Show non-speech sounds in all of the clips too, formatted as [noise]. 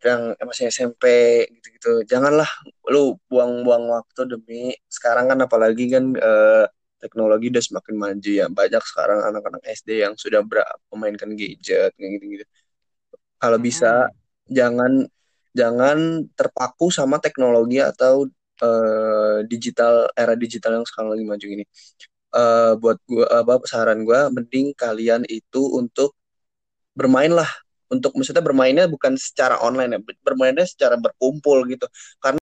yang masih SMP gitu-gitu. Janganlah lu buang-buang waktu demi sekarang kan apalagi kan uh, teknologi udah semakin maju ya. Banyak sekarang anak-anak SD yang sudah memainkan gadget gitu-gitu. Kalau bisa hmm. jangan jangan terpaku sama teknologi atau uh, digital era digital yang sekarang lagi maju ini. Uh, buat gua apa saran gua mending kalian itu untuk bermainlah untuk maksudnya bermainnya bukan secara online ya bermainnya secara berkumpul gitu karena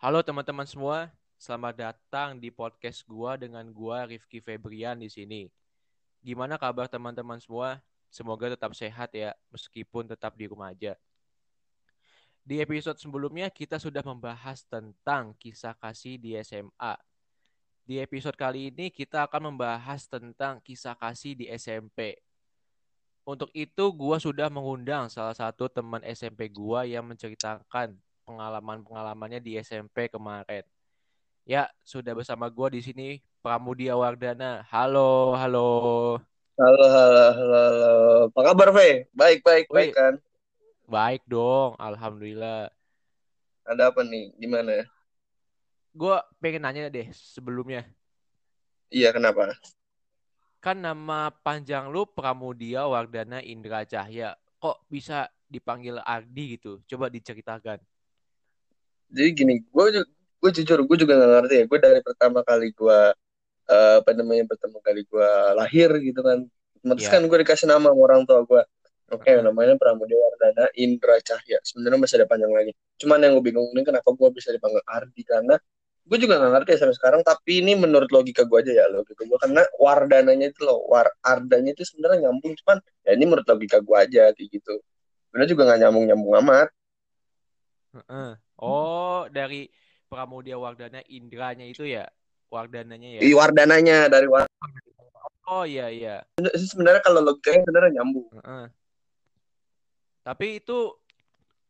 Halo teman-teman semua, selamat datang di podcast gua dengan gua Rifki Febrian di sini. Gimana kabar teman-teman semua? Semoga tetap sehat ya, meskipun tetap di rumah aja. Di episode sebelumnya kita sudah membahas tentang kisah kasih di SMA. Di episode kali ini kita akan membahas tentang kisah kasih di SMP. Untuk itu gua sudah mengundang salah satu teman SMP gua yang menceritakan pengalaman-pengalamannya di SMP kemarin. Ya, sudah bersama gua di sini Pramudia Wardana. Halo, halo. Halo, halo, halo, halo. Apa kabar, Fe? Baik, baik, baik kan? Baik dong, alhamdulillah. Ada apa nih? Gimana? Gue pengen nanya deh sebelumnya. Iya, kenapa? Kan nama panjang lu Pramudia Wardana Indra Cahya. Kok bisa dipanggil Ardi gitu? Coba diceritakan. Jadi gini, gue gue jujur gue juga gak ngerti ya. Gue dari pertama kali gue uh, apa namanya pertama kali gue lahir gitu kan. Terus yeah. kan gue dikasih nama sama orang tua gue Oke, okay, namanya Pramudia Wardana Indra Cahya. Sebenarnya masih ada panjang lagi. Cuman yang gue bingung ini kenapa gue bisa dipanggil Ardi karena gue juga gak ngerti sampai sekarang. Tapi ini menurut logika gue aja ya logika gue karena Wardananya itu loh, War Ardanya itu sebenarnya nyambung cuman ya ini menurut logika gue aja kayak gitu. Sebenarnya juga gak nyambung nyambung amat. Oh, dari Pramudia Wardana Indranya itu ya Wardananya ya? Iya, Wardananya dari War. Oh iya iya. Sebenarnya kalau logikanya sebenarnya nyambung. Uh-uh. Tapi itu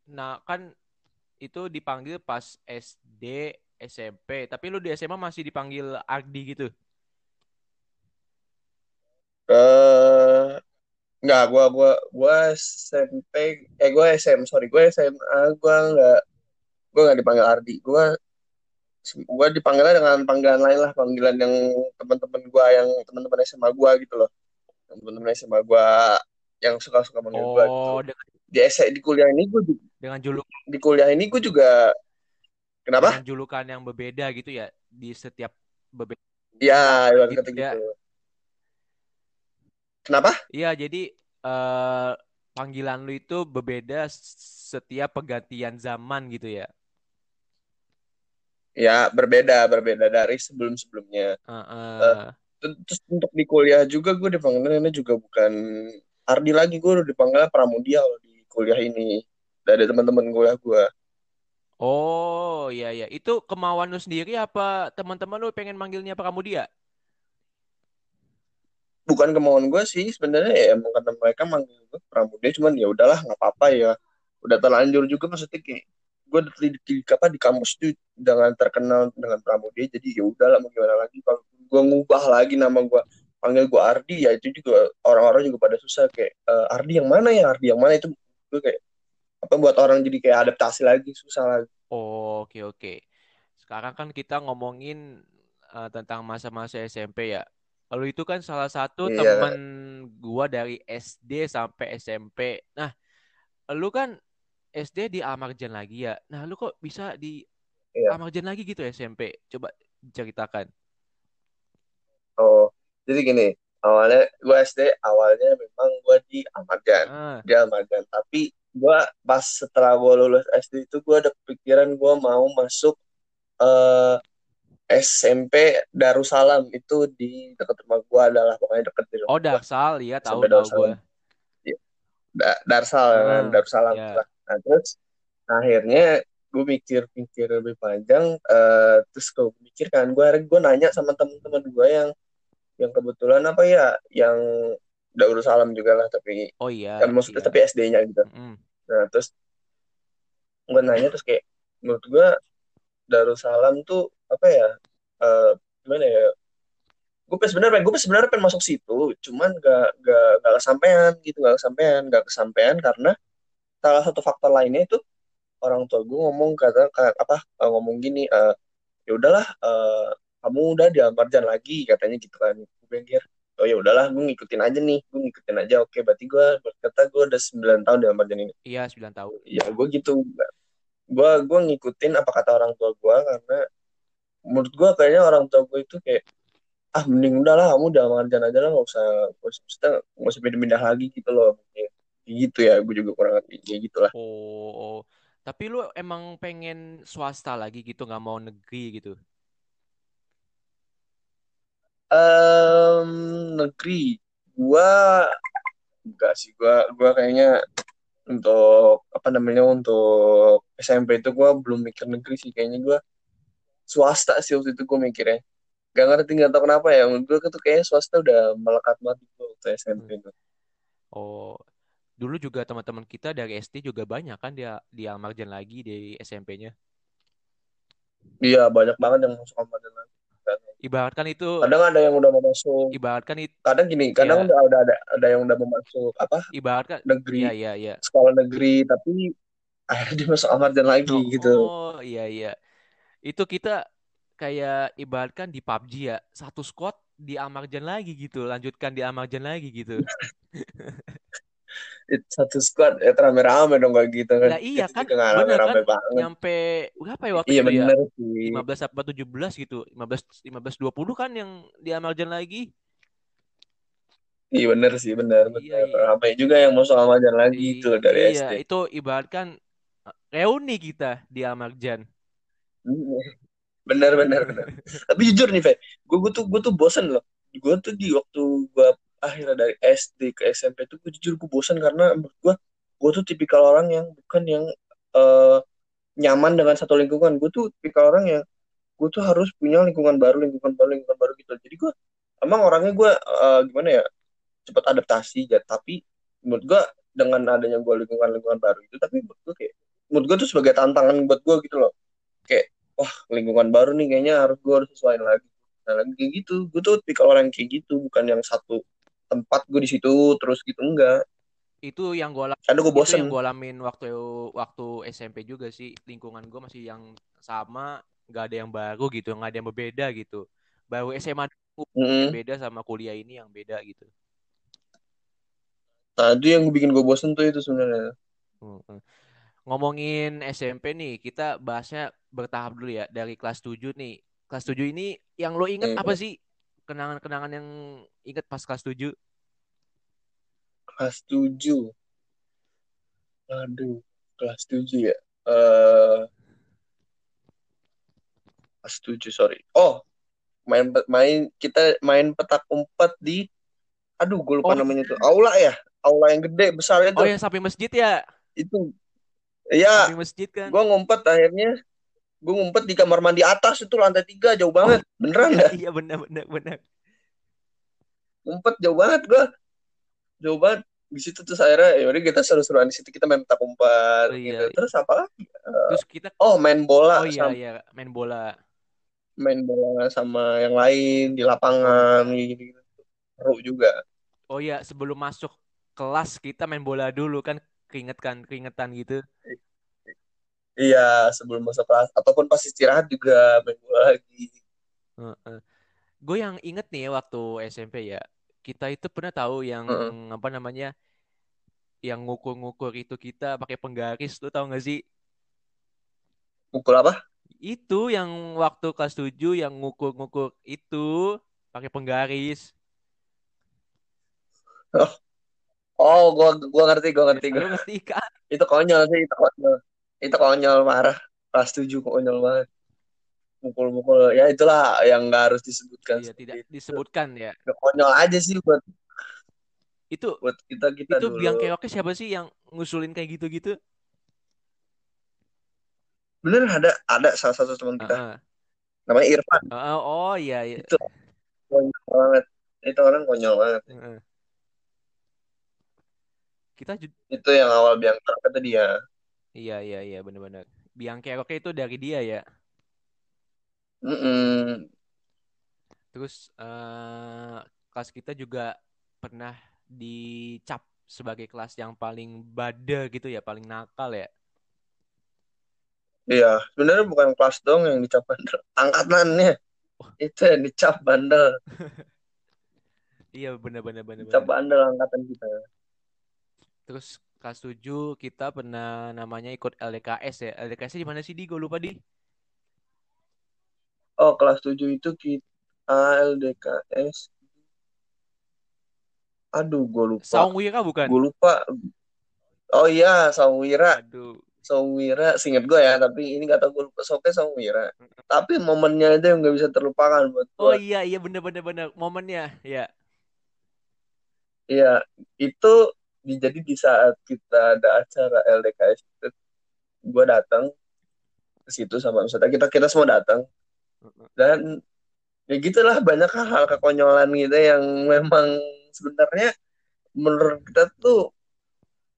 nah kan itu dipanggil pas SD, SMP. Tapi lu di SMA masih dipanggil Ardi gitu? Eh uh, enggak, gua gua gua SMP eh gua SM, sorry, gua SMA gua enggak gua enggak dipanggil Ardi. Gua gua dipanggilnya dengan panggilan lain lah, panggilan yang teman-teman gua yang teman-teman SMA gua gitu loh. Teman-teman SMA gua yang suka-suka manggil oh, gua gitu. Dengan di di kuliah ini gue dengan juluk di kuliah ini gue juga kenapa dengan julukan yang berbeda gitu ya di setiap berbeda ya gitu, gitu. Ya. kenapa iya jadi uh, panggilan lu itu berbeda setiap pergantian zaman gitu ya ya berbeda berbeda dari sebelum sebelumnya uh, uh. Uh, terus untuk di kuliah juga gue dipanggilnya juga bukan Ardi lagi gue udah dipanggil Pramudia kalau di kuliah ini. Dari teman-teman kuliah gue oh iya iya. Itu kemauan lu sendiri apa teman-teman lu pengen manggilnya Pramudia bukan kemauan gue sih. Sebenarnya ya emang karena mereka manggil gue Pramudia cuman ya udahlah nggak apa-apa ya. Udah terlanjur juga maksudnya kayak gue di, di, apa di kampus tuh dengan terkenal dengan Pramudia jadi ya udahlah mau gimana lagi? Kalau gue ngubah lagi nama gue panggil gue Ardi ya itu juga orang-orang juga pada susah kayak e, Ardi yang mana ya? Ardi yang mana? Itu gue kayak apa buat orang jadi kayak adaptasi lagi susah lagi. Oh, oke okay, oke. Okay. Sekarang kan kita ngomongin uh, tentang masa-masa SMP ya. Lalu itu kan salah satu yeah. teman gua dari SD sampai SMP. Nah, lu kan SD di Amarjan lagi ya. Nah, lu kok bisa di yeah. Amarjan lagi gitu SMP? Coba ceritakan. Oh, jadi gini, awalnya gue SD awalnya memang gue di Amargan ah. di Amargan tapi gue pas setelah gue lulus SD itu gue ada pikiran gue mau masuk uh, eh, SMP Darussalam. Itu di dekat rumah gue adalah pokoknya dekat di rumah oh Darsal iya tahu tahu gue ya. da Darsal ah, kan? Darussalam yeah. nah terus akhirnya gue mikir-mikir lebih panjang uh, terus gue mikir kan gue gue nanya sama teman-teman gue yang yang kebetulan apa ya yang Darussalam juga lah tapi oh iya ya, maksudnya iya. tapi SD-nya gitu mm. nah terus gue nanya terus kayak menurut gue Darussalam tuh apa ya uh, gimana ya gue sebenarnya gue sebenarnya pengen masuk situ cuman gak gak gak kesampaian gitu gak kesampaian gak kesampaian karena salah satu faktor lainnya itu orang tua gue ngomong kata kayak apa ngomong gini eh ya udahlah eh, kamu udah di Almarjan lagi katanya gitu kan gue pikir oh ya udahlah gue ngikutin aja nih gue ngikutin aja oke berarti gue berkata gue udah 9 tahun di Almarjan ini Iya, 9 tahun. ya gue gitu gue gue ngikutin apa kata orang tua gue karena menurut gue kayaknya orang tua gue itu kayak ah mending udahlah kamu udah Almarjan aja lah nggak usah nggak usah pindah-pindah lagi gitu loh Kayak gitu ya gue juga kurang ngerti kayak gitulah Oh, oh. Tapi lu emang pengen swasta lagi gitu, nggak mau negeri gitu. Em, negeri gua enggak sih gua gua kayaknya untuk apa namanya untuk SMP itu gua belum mikir negeri sih. Kayaknya gua swasta sih waktu itu gua mikirnya. Gak ngerti nggak tahu kenapa ya. Menurut gua tuh kayaknya swasta udah melekat banget gitu waktu SMP Hmm. itu. Oh, dulu juga teman-teman kita dari SD juga banyak kan dia di Almarjan lagi di SMP-nya. iya banyak banget yang masuk Ramadan lagi Ibaratkan itu, kadang ada yang udah mau masuk ibaratkan itu, kadang gini kadang ya, udah ada ada ada yang udah mau masuk apa ibaratkan, negeri iya iya iya. sekolah negeri tapi akhirnya dia masuk Ramadan lagi Oh, gitu oh, iya iya. Itu kita kayak ibaratkan di PUBG ya, satu squad di Amarjan lagi gitu, lanjutkan di Amarjan lagi gitu. [laughs] Satu squad ya rame-rame dong kayak gitu kan Lah iya kan, nggak bener kan? rame-rame banget Nyampe berapa ya waktu iya itu ya? bener sih 15 apa 17 gitu. 15 15 20 kan yang di Amarjan lagi. iya bener sih bener Iya, bener iya. ramai juga yang masuk Ramadan lagi I- itu dari iya, SD itu ibaratkan eh, reuni kita di Amarjan. Iya. bener bener bener [laughs] tapi jujur nih Fe gue gue tuh gue tuh bosen loh gue tuh di waktu gue akhirnya dari SD ke SMP tuh gue jujur gue bosen karena menurut gue gue tuh tipikal orang yang bukan yang eh, nyaman dengan satu lingkungan. Gue tuh tipikal orang yang gue tuh harus punya lingkungan baru lingkungan baru lingkungan baru gitu. Jadi gue emang orangnya gue eh, gimana ya cepat adaptasi ya tapi menurut gue dengan adanya gue lingkungan lingkungan baru itu tapi menurut gue kayak menurut gue tuh sebagai tantangan buat gue gitu loh. Kayak wah lingkungan baru nih kayaknya harus gue harus sesuaiin lagi. Nah lagi gitu gue tuh tipikal orang kayak gitu bukan yang satu tempat gue di situ terus gitu enggak Itu yang gua ala- kadang gue bosen yang gua alamin waktu waktu SMP juga sih. Lingkungan gua masih yang sama, nggak ada yang baru gitu, nggak ada yang berbeda gitu. Baru SMA dulu Mm-mm. beda sama kuliah ini yang beda gitu. nah itu yang bikin gue bosen tuh itu sebenarnya. Ngomongin SMP nih, kita bahasnya bertahap dulu ya. Dari kelas 7 nih. Kelas 7 ini yang lo inget apa Eh, sih? Kenangan-kenangan yang inget pas kelas 7? kelas tujuh. Aduh kelas tujuh ya? Eh kelas tujuh sorry. Oh main main kita main petak umpet di aduh gue lupa Oh, namanya tuh. Aula ya? Aula yang gede besar itu. Oh yang samping masjid ya? itu. Ya Samping masjid kan? gue ngumpet akhirnya gue ngumpet di kamar mandi atas itu lantai tiga jauh banget beneran ya iya benar benar benar. ngumpet jauh banget gue jauh banget di situ terus akhirnya ya udah kita seru-seruan di situ kita main petak umpet Oh gitu iya. terus apa lagi Terus kita oh main bola oh iya sama iya main bola. main bola sama yang lain di lapangan gitu, gitu. seru juga Oh iya sebelum masuk kelas kita main bola dulu kan keringetan keringetan gitu. Iya sebelum masuk kelas ataupun pas istirahat juga main bola lagi Gue yang inget nih ya waktu SMP ya. Kita itu pernah tahu yang Heeh. apa namanya? Yang ngukur-ngukur itu kita pakai penggaris tuh tahu gak sih? mukul apa Itu yang waktu kelas 7 yang ngukur-ngukur itu pakai penggaris. oh oh gua gua ngerti gua ngerti gua lu ngerti kan? itu konyol sih itu konyol itu konyol marah kelas tujuh konyol banget mukul-mukul ya itulah yang nggak harus disebutkan Iya, tidak itu disebutkan ya. Udah konyol aja sih buat Itu buat kita kita itu biang dulu keoknya siapa sih yang ngusulin kayak gitu-gitu? bener ada ada salah satu teman kita Heeh. namanya Irfan Heeh, oh iya, iya. itu konyol banget itu orang konyol banget Heeh. Kita ju- itu yang awal biang kerok itu dia iya iya iya benar-benar. Biang keroknya itu dari dia ya. Mm-mm. Terus eh, kelas kita juga pernah dicap sebagai kelas yang paling bada gitu ya, paling nakal ya. Iya, sebenarnya bukan kelas dong yang dicap bandel. Angkatannya itu yang dicap bandel. [laughs] Iya benar-benar benar Dicap bandel angkatan kita. Terus kelas 7 kita pernah namanya ikut LDKS ya. LDKS di mana sih di? Gue lupa di. Oh, kelas 7 itu kita LDKS. Aduh, gue lupa. Saungwira bukan? Gue lupa. Oh iya, Sawira. Aduh. Sawira, singkat gue ya, tapi ini gak tau gue lupa. Soalnya Sawira. Tapi momennya itu yang gak bisa terlupakan buat Oh gue. iya iya benar-benar benar momennya ya. Iya, itu di- jadi di saat kita ada acara LDKS itu, gue datang ke situ sama misalnya kita kita semua datang. Dan ya gitulah banyak hal-hal kekonyolan gitu yang memang sebenarnya menurut kita tuh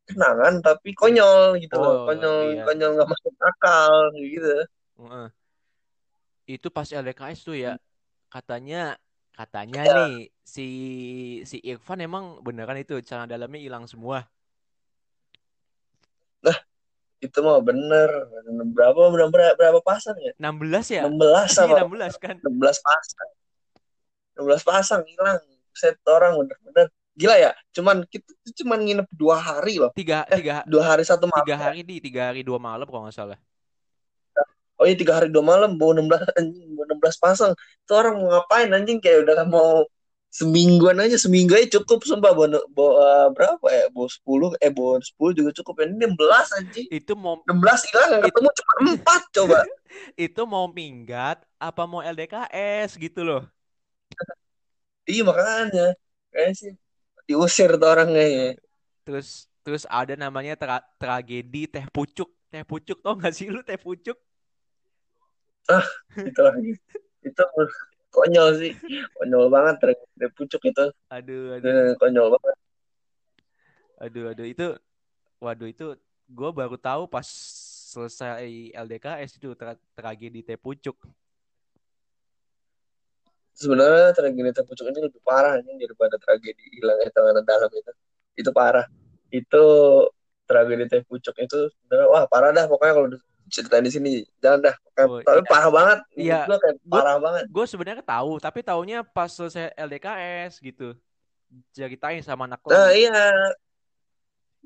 kenangan tapi konyol gitu loh. Oh konyol iya. konyol nggak masuk akal gitu. Heeh. Itu pas LDKS tuh ya katanya katanya ya. nih si si Irfan emang beneran itu celana dalamnya hilang semua. nah itu mah bener. Berapa berapa berapa pasang ya? 16 ya? 16 Iya apa? 16 kan. 16 pasang. 16 pasang hilang. Set orang bener-bener. Gila ya cuman kita cuman nginep dua hari loh. Tiga eh tiga dua hari satu malam tiga ya? hari di tiga hari dua malam kalau nggak salah. Oh iya tiga hari dua malam bawa 16 anjing bawa 16 pasang. Itu orang mau ngapain anjing? Kayak udah mau semingguan aja seminggu aja cukup sumpah. Bawa, bawa berapa ya? Bawa 10 eh bawa 10 juga cukup ini 16 anjing. Itu mau 16 hilang yang it, ketemu cuma 4 coba. [laughs] Itu mau minggat apa mau LDKS gitu loh. iya makanya. Kayaknya sih diusir tuh orang kayaknya Terus terus ada namanya tra- tragedi teh pucuk. Teh pucuk tau gak sih lu teh pucuk? Ah itu lagi itu konyol sih. Konyol banget dari pucuk itu. Aduh aduh. Eh, konyol banget. Aduh aduh. Itu waduh itu gue baru tahu pas selesai LDKS itu tra- tragedi teh pucuk. sebenarnya tragedi teh pucuk ini lebih parah anjing daripada tragedi hilangnya tangan dalam itu. Itu parah. Itu tragedi teh pucuk itu sebenarnya wah parah dah pokoknya kalau ceritain di sini. Jangan dah. Pokoknya- Oh tapi iya. parah banget. Iya. Gua kayak gue parah banget. gue sebenarnya tahu tapi taunya pas selesai LDKS gitu. Ceritain sama anak nah iya.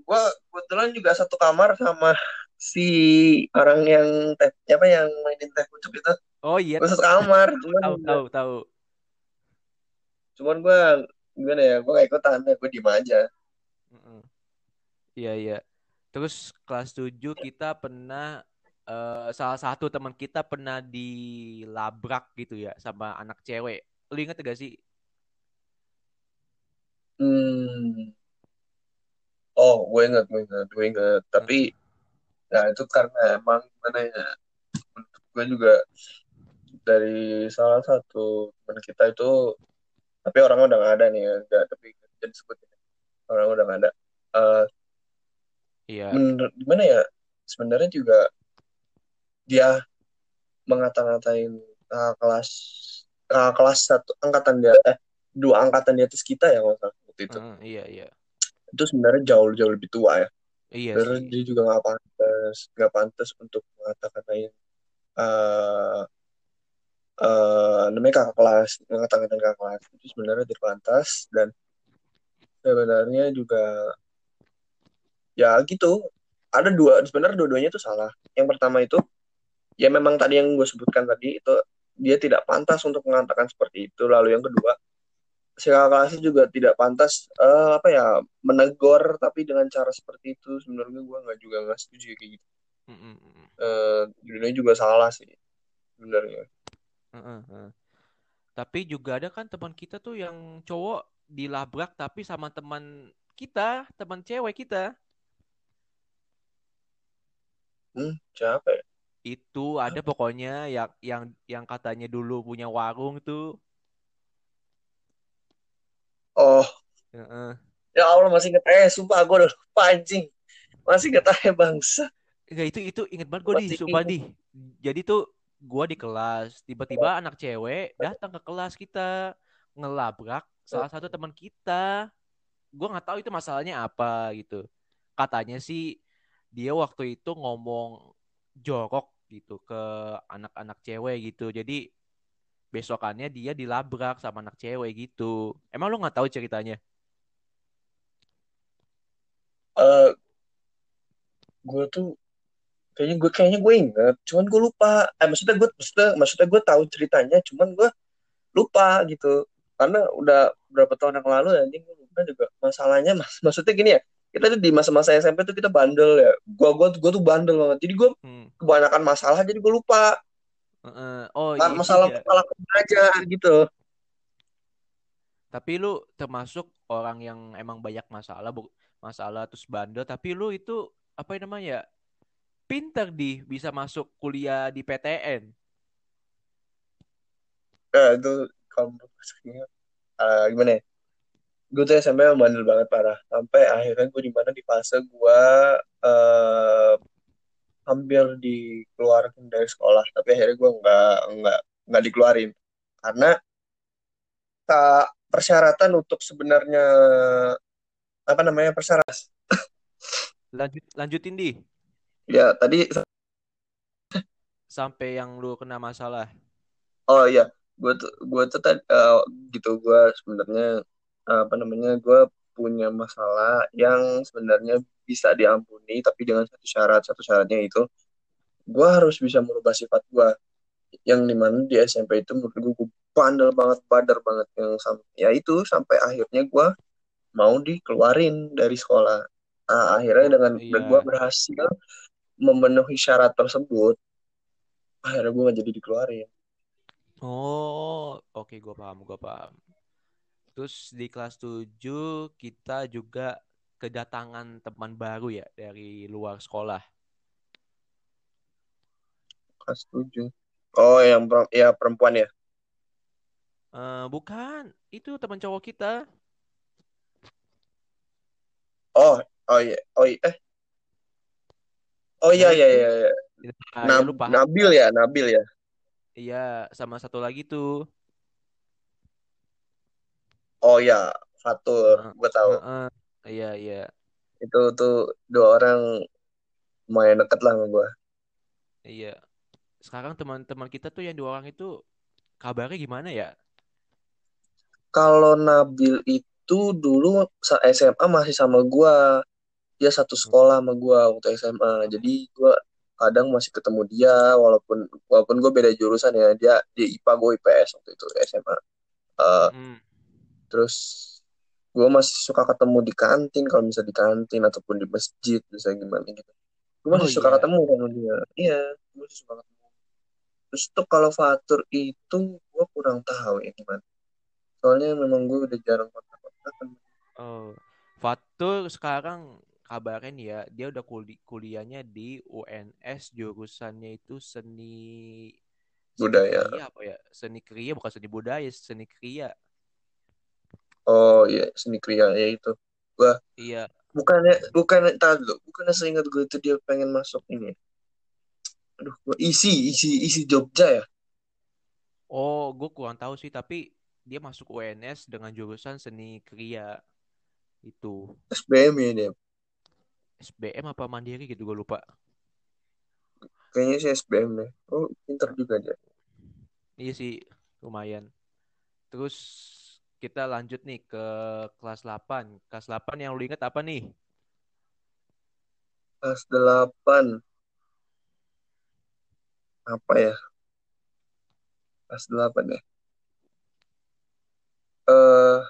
Gua kebetulan juga satu kamar sama si orang yang teh apa yang mainin teh pucuk itu? Oh iya. Gua satu kamar cuman tahu tahu tahu. cuman gua gimana ya gua gak ikutan ya gua diem aja. Iya iya. Terus kelas 7 kita pernah eh, salah satu teman kita pernah dilabrak gitu ya sama anak cewek. Lu inget gak sih? hmm oh gue inget gue inget gue inget tapi ya itu karena emang gimana ya menurut gue juga dari salah satu teman kita itu tapi orangnya udah gak ada nih ya Nggak, tapi jadi sebutin orang udah gak ada Eh, Iya. menurut gimana ya sebenarnya juga dia mengata-ngatain kakak kelas kakak kelas satu angkatan dia eh dua angkatan di atas kita ya kalau waktu itu. Mm, iya iya. itu sebenarnya jauh jauh lebih tua ya. Iya sih. dia juga nggak pantas nggak pantas untuk mengata-ngatain eh eh namanya kakak kelas mengata-ngatain kakak kelas. Itu sebenarnya tidak pantas dan sebenarnya juga ya gitu. Ada dua sebenarnya dua-duanya itu salah. Yang pertama itu ya memang tadi yang gue sebutkan tadi itu dia tidak pantas untuk mengatakan seperti itu lalu yang kedua si kakak kelasnya juga tidak pantas eh, apa ya menegur tapi dengan cara seperti itu sebenarnya gue nggak juga nggak setuju kayak gitu Mm, mm, mm. eh dua juga salah sih sebenarnya mm. Tapi juga ada kan teman kita tuh yang cowok dilabrak tapi sama teman kita, teman cewek kita. hmm siapa ya Itu ada pokoknya yang yang yang katanya dulu punya warung tuh. oh. Ya Allah masih inget eh sumpah gue udah lupa anjing. Masih inget aja bangsa. Enggak itu itu inget banget gue di. Sumpah di. Jadi tuh gua di kelas tiba-tiba anak cewek datang ke kelas kita ngelabrak salah satu teman kita. Gua nggak tahu itu masalahnya apa gitu. Katanya sih dia waktu itu ngomong jorok gitu ke anak-anak cewek gitu jadi besokannya dia dilabrak sama anak cewek gitu emang lu nggak tahu ceritanya Eh, gue tuh kayaknya gue kayaknya gue inget, cuman gue lupa. Eh, maksudnya gue maksudnya maksudnya gue tahu ceritanya, cuman gue lupa gitu. Karena udah berapa tahun yang lalu anjing gue lupa juga masalahnya. Mas, maksudnya gini ya, kita tuh di masa-masa SMP tuh kita bandel ya. Gue gua gue tuh bandel banget. Jadi gue hmm. kebanyakan masalah, jadi gue lupa. Uh, oh iya masalah ya. masalah aja gitu. Tapi lu termasuk orang yang emang banyak masalah, bu masalah terus bandel. Tapi lu itu apa yang namanya? Pinter di bisa masuk kuliah di PTN. Nah, itu kalau menurut gue, uh, gimana ya? Gue tuh SMP emang bandel banget parah. Sampai akhirnya gue di mana di fase gue uh, hampir dikeluarin dari sekolah. Tapi akhirnya gue nggak nggak nggak dikeluarin karena tak persyaratan untuk sebenarnya apa namanya persyaratan Lanjut lanjutin di ya tadi sampai yang lu kena masalah. oh iya gue tuh gue tuh tadi uh, gitu gue sebenarnya apa namanya gue punya masalah yang sebenarnya bisa diampuni tapi dengan satu syarat. Satu syaratnya itu gue harus bisa merubah sifat gue yang di mana di SMP itu menurut gue gue bandel banget badar banget. Yang ya itu sampai akhirnya gue mau dikeluarin dari sekolah. Nah, akhirnya Oh dengan iya. gue berhasil memenuhi syarat tersebut akhirnya gue gak jadi dikeluarin. Oh, oke gue paham, gue paham. Terus di kelas 7 kita juga kedatangan teman baru ya dari luar sekolah. kelas tujuh oh yang ya perempuan ya Eh, bukan, itu teman cowok kita. oh oh iya oh iya eh oh iya iya iya, iya. nah, ya Nab- lu paham. Nabil ya Nabil ya Iya, sama satu lagi tuh. Oh iya Fatur Heeh, gue tahu heeh. Iya, iya, itu tuh dua orang lumayan deket lah sama gue iya. Sekarang teman-teman kita tuh yang dua orang itu kabarnya gimana ya? kalau Nabil itu dulu SMA masih sama gua dia satu sekolah sama gua waktu SMA jadi gua kadang masih ketemu dia walaupun walaupun gue beda jurusan ya dia dia IPA gue IPS waktu itu SMA Eh, Hmm. Terus gue masih suka ketemu di kantin kalau bisa di kantin ataupun di masjid bisa gimana gitu gue Oh masih suka iya. ketemu sama dia iya gue masih suka ketemu terus tuh kalau Fatur itu gue kurang tahu ya gimana soalnya memang gue udah jarang kontak-kontakan Oh, Fatur sekarang kabarnya nih ya, dia udah kuli- kuliahnya di UNS jurusannya itu seni seni budaya kriya apa ya? Seni kriya bukan seni budaya, seni kriya. Oh iya seni kriya ya itu gue Iya. bukannya bukannya tahu dulu bukannya seingat gue itu dia pengen masuk ini ya? aduh gue isi isi isi Jogja ya Oh, gue kurang tahu sih, tapi dia masuk UNS dengan jurusan seni kriya itu. SBM ya dia SBM apa Mandiri gitu gue lupa. kayaknya sih SBM deh oh pinter juga dia Iya sih, lumayan. Terus kita lanjut nih ke kelas 8. Kelas 8 yang lu inget apa nih? kelas delapan. Apa ya? Kelas delapan ya? Eh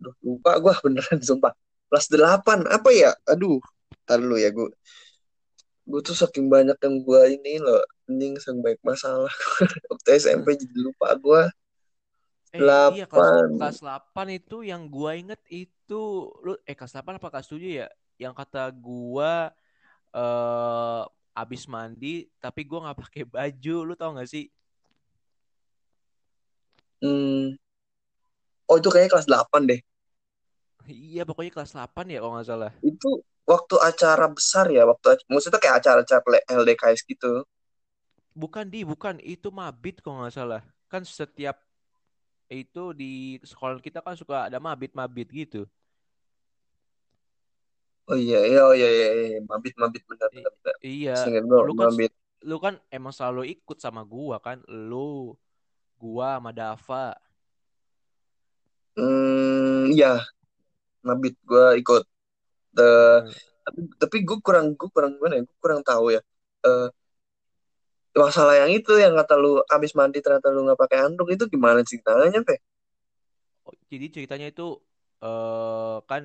Duh, lupa gue [laughs] beneran sumpah. Kelas delapan apa ya? Aduh tar dulu ya gue gue tuh saking banyak yang gue ini loh anjing saking banyak masalah. [laughs] Waktu SMP jadi lupa gue Eh iya kelas kelas 8 itu yang gua inget itu lu eh kelas 8 apa kelas 7 ya? Yang kata gua eh abis mandi tapi gua nggak pakai baju. Lu tau gak sih? hmm, oh itu kayaknya kelas delapan deh Iya pokoknya kelas 8 ya kalau nggak salah. itu waktu acara besar ya, waktu maksudnya kayak acara-acara LDKS gitu. Bukan di, bukan itu mabit kok nggak salah. Kan setiap itu di sekolah kita kan suka ada mabit-mabit gitu. Oh iya, iya, oh iya, iya, iya. mabit, mabit benar, benar, benar. iya, lu kan mabit. lu kan emang selalu ikut sama gua kan, lu, gua sama Dava. Hmm, iya, mabit gue ikut. Eh, Heeh. tapi tapi gue kurang, gue kurang gimana ya? Gue kurang tahu ya. Eh, masalah yang itu yang kata lu abis mandi ternyata lu nggak pakai handuk itu gimana ceritanya, Pe? Oh, jadi ceritanya itu eh kan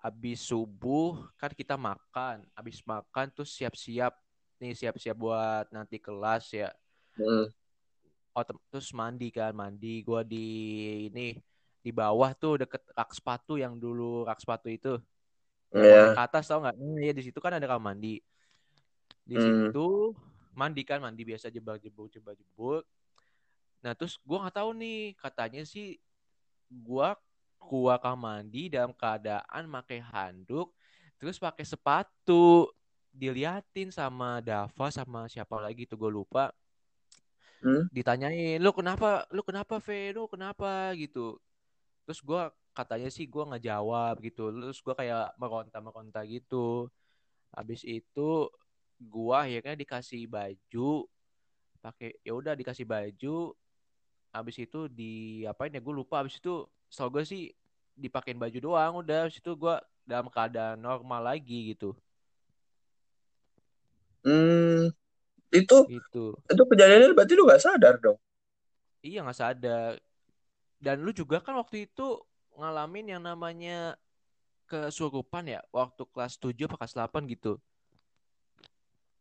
habis subuh kan kita makan, habis makan terus siap-siap nih siap-siap buat nanti kelas ya. Hmm, Oh, terus mandi kan, mandi gua di ini di bawah tuh deket rak sepatu yang dulu rak sepatu itu yang mau naik ya. ke atas tau nggak? Hmm, ya di situ kan ada kamar mandi. Di Hmm, situ mandi kan, mandi biasa jebak-jebuk jebak-jebuk. Nah, terus gua nggak tahu nih, katanya sih gua gua kamar mandi dalam keadaan pakai handuk, terus pakai sepatu. Diliatin sama Dava sama siapa lagi tuh gue lupa. hmm, Ditanyain, lu kenapa, lu kenapa, Fe, lu kenapa gitu. Terus gua katanya sih gua nggak jawab gitu. Terus gua kayak meronta-meronta gitu. Habis itu gua akhirnya dikasih baju, pakai ya udah dikasih baju. Habis itu di apain ya gue lupa. Habis itu setahu gue sih dipakein baju doang. Udah habis itu gua dalam keadaan normal lagi gitu. hmm. Itu Gitu. itu kejadiannya berarti lu nggak sadar dong? Iya nggak sadar. Dan lu juga kan waktu itu ngalamin yang namanya kesurupan ya waktu kelas 7 apa kelas 8 gitu.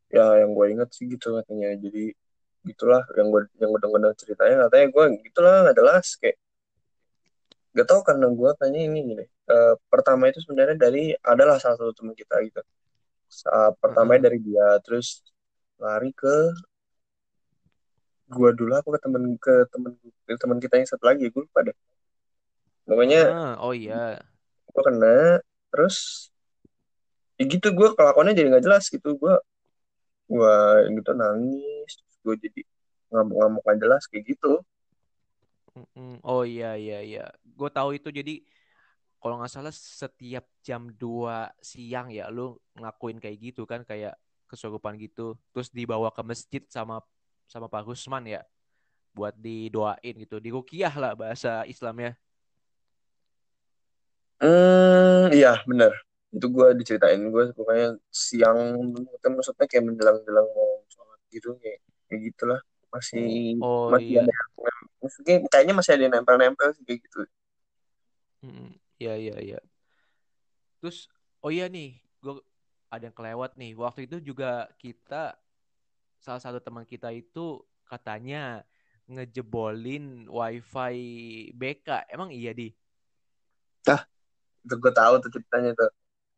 Ya, yang gue inget sih gitu katanya. Jadi gitulah yang gue yang gue dengar ceritanya katanya gue gitulah nggak jelas kayak gak tau karena gue tanya ini gini. Eh, pertama itu sebenarnya dari adalah salah satu teman kita gitu. Sa- pertama Heeh. dari dia terus lari ke gue dulu apa ke temen ke temen ke teman kita yang satu lagi gue lupa deh. Pokoknya Heeh. Oh iya. gue kena terus ya gitu gue kelakuannya jadi nggak jelas gitu gue gue gitu nangis gue jadi ngamuk-ngamuk nggak jelas kayak gitu. Oh iya iya iya. Gue tahu itu jadi kalau nggak salah setiap jam 2 siang ya lu ngelakuin kayak gitu kan kayak kesurupan gitu. Terus dibawa ke masjid sama sama Pak Rusman ya buat didoain gitu. Diruqyah lah bahasa Islamnya. Hmm, iya bener. Itu gue diceritain gue pokoknya siang itu maksudnya kayak menjelang-jelang mau sholat gitu kayak, kayak gitulah masih Oh masih iya. ada maksudnya kayaknya masih ada nempel-nempel sih kayak gitu. Mm-mm. Iya iya iya. Terus oh iya nih, gue ada yang kelewat nih. Waktu itu juga kita salah satu teman kita itu katanya ngejebolin wifi BK. Emang iya di? Dah, itu gue tahu tuh ceritanya tuh.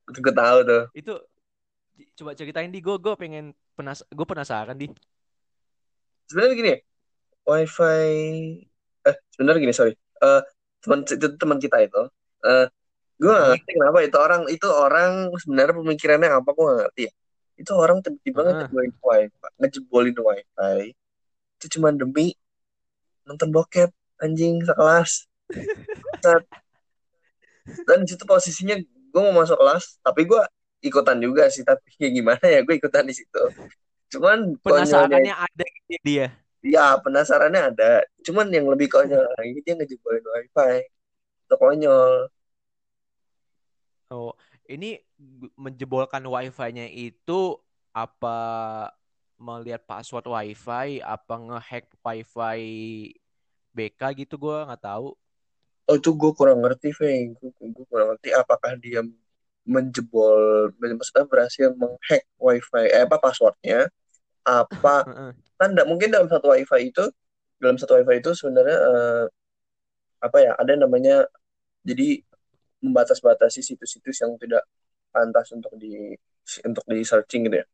Itu gue tahu tuh. Itu coba ceritain di gue, gue pengen penas, gue penasaran di. Sebenarnya gini, wifi eh sebenarnya gini sorry. Eh teman itu teman kita itu. Eh gue gak Heeh, ngerti kenapa itu orang itu orang sebenarnya pemikirannya apa gue gak ngerti ya. Itu orang tiba-tiba heeh. ngejebolin wifi, ngejebolin wifi itu cuma demi nonton bokep anjing sekelas [laughs] dan di situ posisinya gue mau masuk kelas tapi gue ikutan juga sih tapi [laughs] ya gimana ya gue ikutan di situ. Cuman konyolnya Penasarannya ada gitu dia. ya penasarannya ada. Cuman yang lebih konyol lagi dia ngejebolin wifi. Itu konyol. Oh, ini menjebolkan wifi-nya itu apa melihat password wifi, apa ngehack wifi BK gitu? Gue nggak tahu. Oh itu gue kurang ngerti Feng gue, gue kurang ngerti apakah dia menjebol maksudnya berhasil menghack wifi eh apa passwordnya. Apa [laughs] kan nggak mungkin dalam satu wifi itu dalam satu wifi itu sebenarnya eh, apa ya ada namanya jadi membatas-batasi situs-situs yang tidak pantas untuk di untuk di searching gitu ya.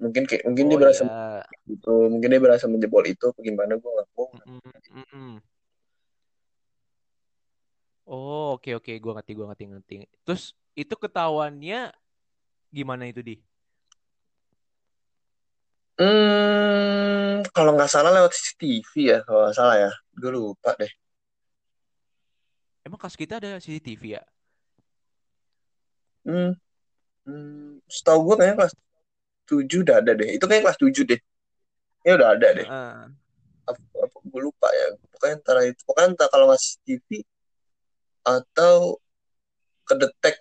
Mungkin kayak mungkin dia Oh berasa iya. gitu mungkin dia berasa menjebol itu apa gimana gue nggak tahu. Oh oke oke gue ngerti gue ngerti ngerti. Terus itu ketahuannya Gimana itu di? Hmm, kalau nggak salah lewat CCTV ya, kalau nggak salah ya. Gue lupa deh. Emang kelas kita ada CCTV ya? Hmm, hmm, setahu gue kayaknya kelas 7 udah ada deh. Itu kayaknya kelas 7 deh. Ya udah ada deh. Heeh. Apa, apa, gue lupa ya. Pokoknya antara itu. Pokoknya entah kalau nggak CCTV atau kedetek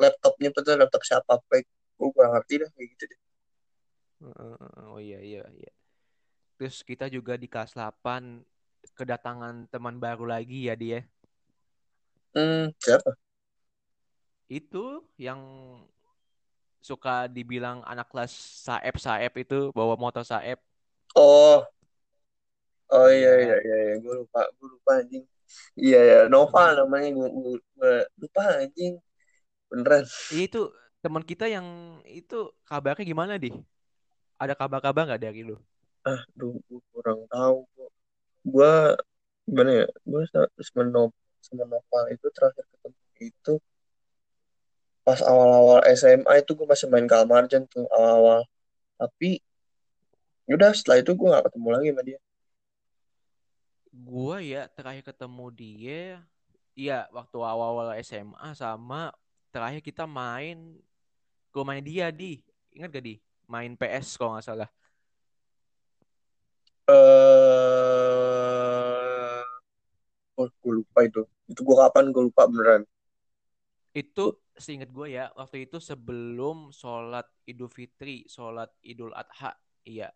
laptopnya betul laptop siapa fake. Gue kurang ngerti dah kayak gitu deh. Oh iya iya iya. Terus kita juga di kelas 8 kedatangan teman baru lagi ya dia. Hmm, siapa? Itu yang suka dibilang anak kelas Saep Saep itu bawa motor Saep. Oh, oh iya iya Iya. iya, iya. Gue lupa, gue lupa anjing. Iya ya, Noval namanya gue, gue, gue lupa anjing. Beneran. Iya itu teman kita yang itu kabarnya gimana di? Ada kabar-kabar nggak dari lu? Ah, duh, gue kurang tahu. Gue, gue gimana ya? Gue sa- sama sama Noval itu terakhir ketemu itu pas awal-awal SMA itu gue masih main Kalmarjan tuh awal-awal. Tapi udah setelah itu gue gak ketemu lagi sama dia. Gua ya terakhir ketemu dia, iya waktu awal-awal SMA sama terakhir kita main ke rumahnya dia di, ingat gak di? Main PS kalau nggak salah. Eh, oh, gue lupa itu. Itu gue kapan gue lupa beneran. Itu seingat gue ya, waktu itu sebelum sholat Idul Fitri, sholat Idul Adha. Iya,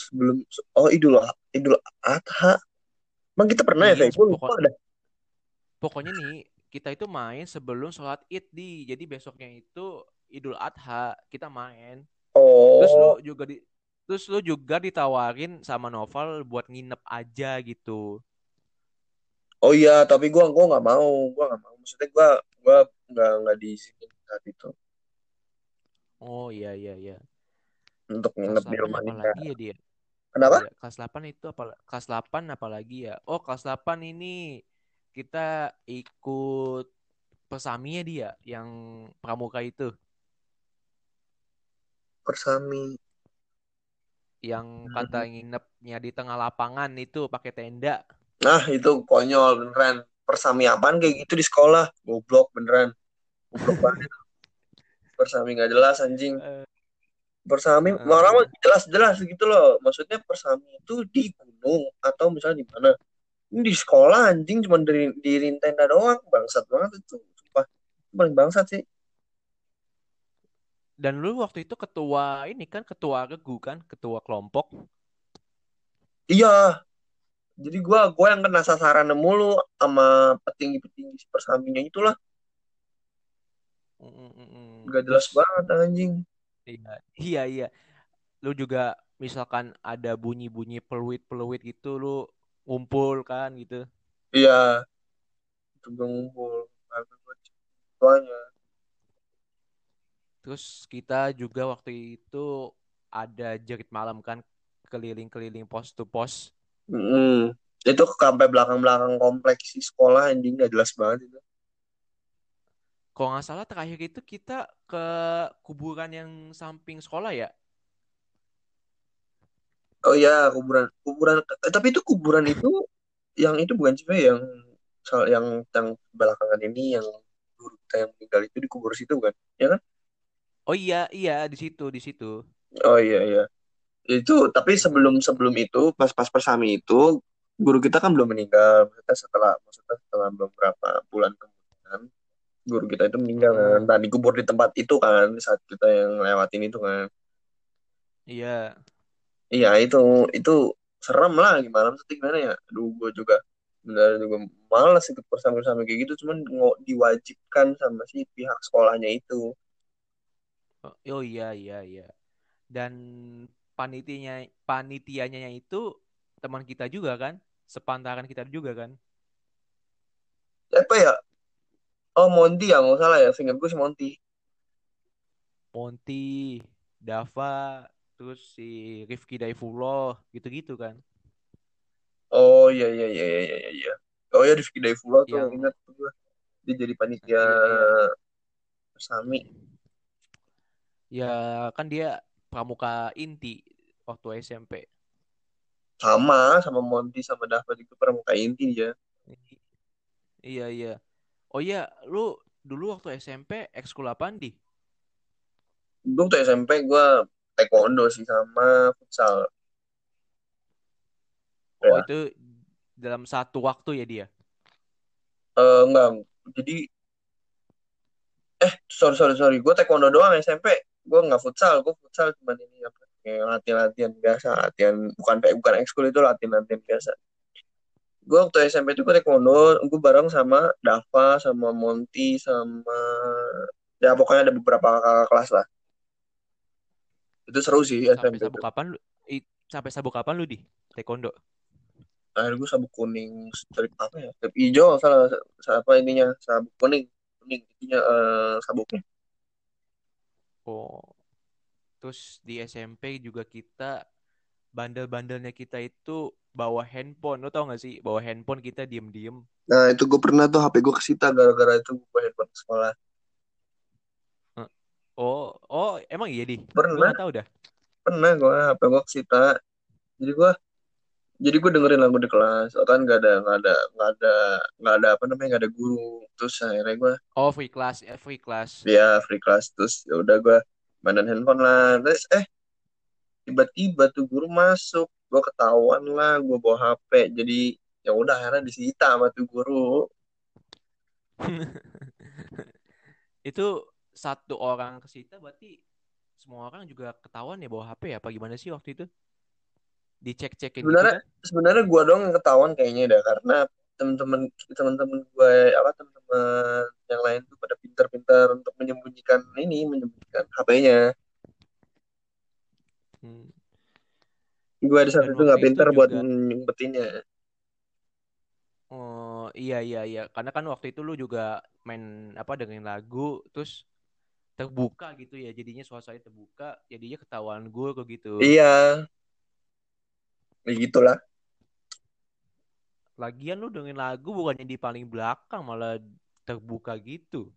Sebelum oh Idul Idul Adha. Emang kita pernah ya iya, gue lupa pokok, dah. pokoknya nih kita itu main sebelum sholat Id di, jadi besoknya itu Idul Adha kita main. Terus lu Oh, juga di, terus lu juga ditawarin sama Noval buat nginep aja gitu. oh iya, tapi gue gua nggak mau, gue nggak mau. Maksudnya gue gue nggak nggak diizinin saat itu Oh iya iya iya. untuk nginep di 8 rumah lagi ya dia? Kenapa? Iya, kelas 8 itu apa kelas 8 apalagi ya? Oh, kelas 8 ini kita ikut persaminya dia yang pramuka itu Persami. yang kata nginepnya di tengah lapangan itu pakai tenda. Nah, itu konyol beneran. Persami apaan kayak gitu di sekolah? Goblok beneran. Goblok banget. [laughs] Persami nggak jelas anjing. Eh, Persami mah eh. jelas-jelas gitu loh. Maksudnya persami itu di gunung atau misalnya di mana? Ini di sekolah anjing cuma di diriin tenda doang. Bangsat banget itu. Sumpah. Paling bangsat sih. Dan lu waktu itu ketua ini kan ketua regu kan, ketua kelompok. Iya. Jadi gua gua yang kena sasaran mulu sama petinggi-petinggi persaminya itulah. Mm, mm, mm, mm. Gak jelas banget anjing. Iya iya iya. Lu juga misalkan ada bunyi-bunyi peluit-peluit gitu lu ngumpul kan gitu. Iya. Itu gua ngumpul. Tuanya. Terus kita juga waktu itu ada jerit malam kan keliling-keliling pos to pos. Mm. Itu sampai belakang-belakang kompleks si sekolah anjing gak jelas banget itu. Kalau nggak salah terakhir itu kita ke kuburan yang samping sekolah ya. Oh iya, kuburan kuburan eh, tapi itu kuburan itu yang itu bukan sih Fe? yang soal yang yang belakangan ini yang guru kita yang meninggal itu dikubur situ kan? Ya kan? Oh iya iya di situ di situ. Oh iya iya. Itu tapi sebelum sebelum itu pas pas persami itu guru kita kan belum meninggal. Maksudnya setelah maksudnya setelah beberapa bulan kemudian guru kita itu meninggal kan. Mm-mm. Nah, dikubur di tempat itu kan saat kita yang lewatin itu kan. Iya. Iya itu itu serem lah gimana maksudnya gimana ya? Aduh gue juga benar juga malas ikut bersama-sama kayak gitu cuman nggak diwajibkan sama si pihak sekolahnya itu. Oh, oh iya iya iya. Dan panitianya panitianya itu teman kita juga kan, sepantaran kita juga kan. Siapa ya? Oh Monty ya nggak salah ya. Seingat gue si Monty. Monty, Dava, terus si Rifki Daifullah gitu-gitu kan. Oh iya iya iya iya iya iya. Oh ya Rifki Daifullah tuh Yang ingat gue. dia jadi panitia Iya, iya. Sami Ya kan dia pramuka inti waktu SMP. sama sama Monty sama David itu pramuka inti dia Iya, iya. Oh iya, lu dulu waktu SMP ekskul apaan di? gue tuh SMP gue taekwondo sih sama futsal. Oh ya. itu dalam satu waktu ya dia? Eh, enggak. Jadi eh sorry sorry sorry. Gue taekwondo doang SMP gue nggak futsal. Gue futsal cuma ini apa kayak latihan latihan biasa. Latihan bukan bukan ekskul itu latihan latihan biasa gue waktu SMP itu gue taekwondo gue bareng sama Dava sama Monty sama ya pokoknya ada beberapa kakak kelas lah. Itu seru sih Sampai SMP sabuk itu kapan lu? i- sampai sabuk kapan lu di? Taekwondo? akhirnya gue sabuk kuning strip apa ya? Strip hijau salah sa- apa ininya? Sabuk kuning kuning ininya eh, sabuknya. Oh, terus di SMP juga kita bandel-bandelnya kita itu bawa handphone. Lu tau gak sih? Bawa handphone kita diem-diem. nah itu gue pernah tuh HP gue kesita gara-gara itu gue handphone ke sekolah Oh, oh, emang iya di? Gue pernah gak tahu dah. pernah gue HP gue kesita jadi gue jadi gue dengerin lagu di kelas oh, kan nggak ada nggak ada nggak ada nggak ada apa namanya nggak ada guru terus akhirnya gue Oh, free class, eh, free class. ya free class terus ya udah gue mainan handphone lah terus eh tiba-tiba tuh guru masuk gue ketahuan lah gue bawa HP jadi ya udah akhirnya disita sama tuh guru [laughs] Itu satu orang kesita berarti semua orang juga ketahuan ya bawa HP ya? Apa gimana sih waktu itu? Dicek-cekin gitu sebenarnya kan? sebenarnya gue doang yang ketahuan kayaknya dah karena temen-temen temen-temen gue apa temen-temen yang lain tuh pada pintar-pintar untuk menyembunyikan ini menyembunyikan HP-nya Hmm. gue di saat Dan itu nggak itu pintar buat nyumpetinnya. Oh iya iya iya. Karena kan waktu itu lu juga main apa dengerin lagu terus terbuka gitu ya. Jadinya suasananya terbuka jadinya ketahuan gue kok gitu. Iya. Ya gitulah. Lagian lu dengerin lagu bukannya di paling belakang malah terbuka gitu.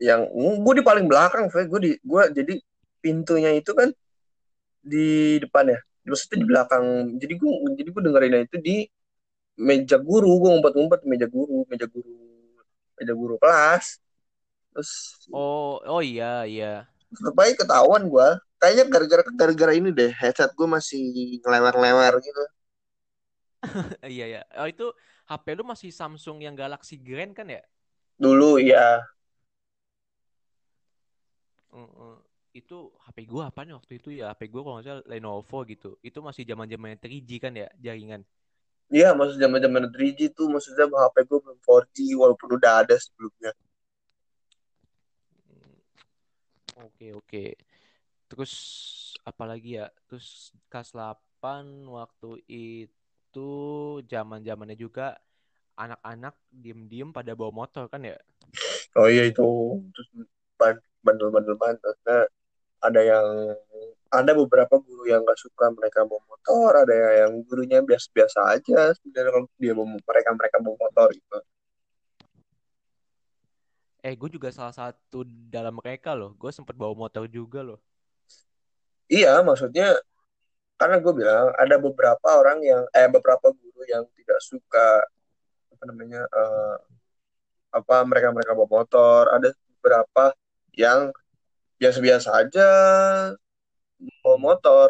Yang gue di paling belakang gue di gue jadi pintunya itu kan di depan ya. Maksudnya di belakang. Jadi gue jadi gue dengerinnya itu di meja guru. Gue ngumpet-ngumpet meja guru meja guru meja guru kelas. Terus oh oh iya iya. Aja ketahuan gue kayaknya gara-gara gara-gara ini deh headset gue masih ngelewar-ngelewar gitu. [laughs] Iya iya. Oh itu HP lu masih Samsung yang Galaxy Grand kan ya? Dulu ya Mm-mm. Itu HP gue apa nih waktu itu ya HP gue kalau nggak salah Lenovo gitu itu masih zaman zamannya 3G kan ya jaringan Iya, maksud zaman-zaman 3G tuh maksudnya HP gue belum 4G walaupun udah ada sebelumnya. Hmm, Oke, oke. Terus apalagi ya? Terus kelas 8 waktu itu zaman-zamannya juga anak-anak diem-diem pada bawa motor kan ya? Oh iya itu terus ban- bandel-bandel banget. Nah, ada yang ada beberapa guru yang nggak suka mereka bawa motor, ada yang gurunya biasa-biasa aja sebenarnya kalau dia bawa mereka mereka bawa motor gitu. Eh, gue juga salah satu dalam mereka loh. Gue sempat bawa motor juga loh. Iya, maksudnya karena gue bilang ada beberapa orang yang eh beberapa guru yang tidak suka apa namanya eh, apa mereka mereka bawa motor, ada beberapa yang biasa-biasa aja bawa motor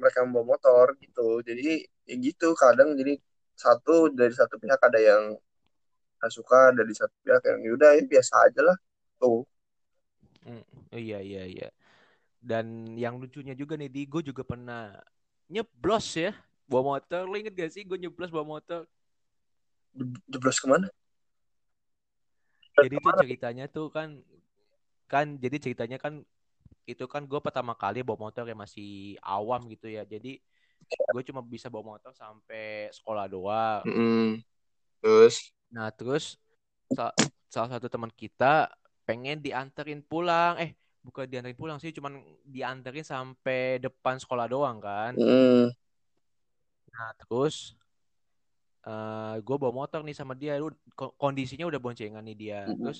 mereka membawa motor gitu jadi ya gitu kadang jadi satu dari satu pihak ada yang nggak suka dari satu pihak yang yaudah ya biasa aja lah tuh Hmm, Iya, iya, iya. Dan yang lucunya juga nih, di gue juga pernah nyeblos ya. Bawa motor, lo inget gak sih gue nyeblos bawa motor? Jeblos ke mana Jadi tuh ceritanya tuh kan kan jadi ceritanya kan itu kan gue pertama kali bawa motor yang masih awam gitu ya. Jadi gue cuma bisa bawa motor sampai sekolah doang. Mm-mm. terus? Nah terus sa- salah satu teman kita pengen dianterin pulang. Eh bukan dianterin pulang sih cuman dianterin sampai depan sekolah doang kan. Mm, nah terus eh gue bawa motor nih sama dia, lu ko- kondisinya udah boncengan nih dia. Mm-mm. Terus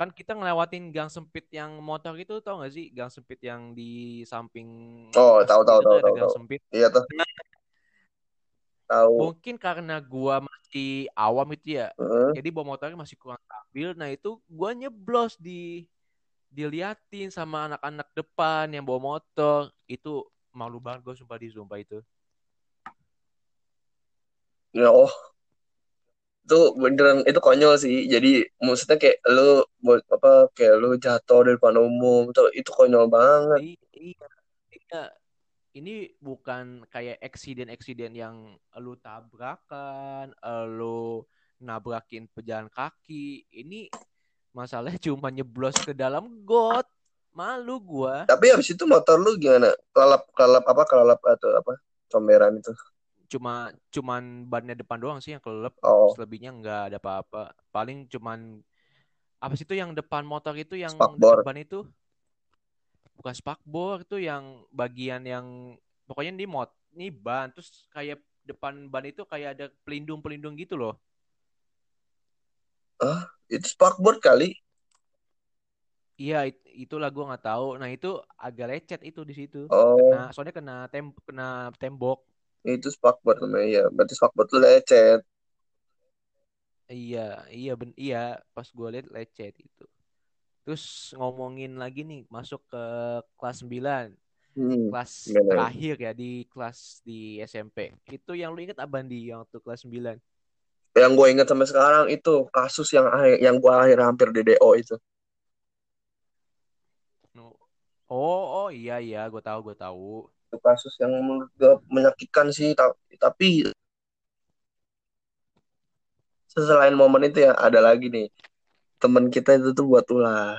kan kita ngelewatin gang sempit yang motor itu tau gak sih? Gang sempit yang di samping Oh, tahu tahu tahu tahu gang sempit. Iya tuh, Nah, tahu. mungkin karena gua masih awam itu ya, Heeh. jadi bawa motornya masih kurang stabil. Nah itu gua nyeblos di diliatin sama anak-anak depan yang bawa motor. Itu malu banget gue sumpah di sumpah itu. Ya, oh, itu beneran itu konyol sih. Jadi maksudnya kayak lu buat apa kayak lu jatuh di depan umum tuh itu konyol banget. Iya, iya. Ini bukan kayak eksiden-eksiden yang lu tabrakan, lu nabrakin pejalan kaki. Ini masalahnya [laughs] cuma nyeblos ke dalam got. Malu gua. Tapi habis itu motor lu gimana? Kelelap kelelap apa kelelap atau apa? Comberan itu. Cuma cuman bannya depan doang sih yang kelelep. Oh, Selebihnya nggak ada apa-apa. Paling cuman apa sih itu yang depan motor itu yang Spakbor. dekat ban itu? Bukan spakbor itu yang bagian yang pokoknya ini mod, ini ban terus kayak depan ban itu kayak ada pelindung-pelindung gitu loh. ah, itu spakboard kali. Iya, it- itulah gua nggak tahu. Nah, itu agak lecet itu di situ. Oh, Kena soalnya kena tem kena tembok. Itu spakboard namanya ya. Berarti spakboard tuh lecet. Iya, iya ben iya pas gua lihat lecet itu. Terus ngomongin lagi nih masuk ke kelas 9, Hmm, kelas gimana? terakhir ya di kelas di SMP. Itu yang lu inget apa di yang waktu kelas 9? Yang gue ingat sampai sekarang itu kasus yang akhir- yang gue akhir hampir DDO itu. No. Oh, oh iya iya, gue tahu, gue tahu. Itu kasus yang menurut gue menyakitkan sih. ta- Tapi selain momen itu ya ada lagi nih. Temen kita itu tuh buat ulah.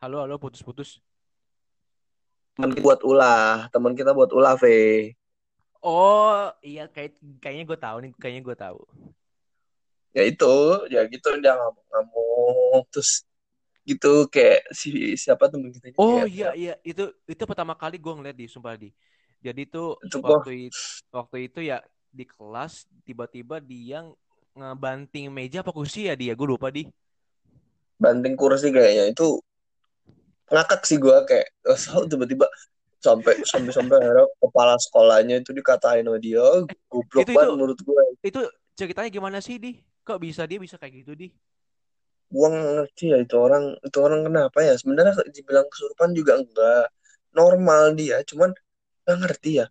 Halo, halo, putus-putus. Kita buat ulah. Temen kita buat ulah, Ve. Oh, iya kayak kayaknya gue tahu nih, kayaknya gue tahu. Ya itu, ya gitu dia ngamuk-ngamuk. Terus gitu kayak si siapa temen kita Oh iya iya itu itu pertama kali gue ngeliat di sumpah di. Jadi tuh Itu waktu itu waktu itu ya di kelas tiba-tiba dia ngebanting meja apa kursi ya dia gue lupa di. banting kursi kayaknya itu ngakak sih gua kayak [laughs] oh, tiba-tiba sampai sampai sampai akhirnya kepala sekolahnya itu dikatain sama dia Oh, goblok banget menurut gue Itu ceritanya gimana sih di? Kok bisa dia bisa kayak gitu di? Gua ngerti ya itu orang itu orang kenapa ya sebenarnya dibilang kesurupan juga enggak normal dia cuman nggak ngerti ya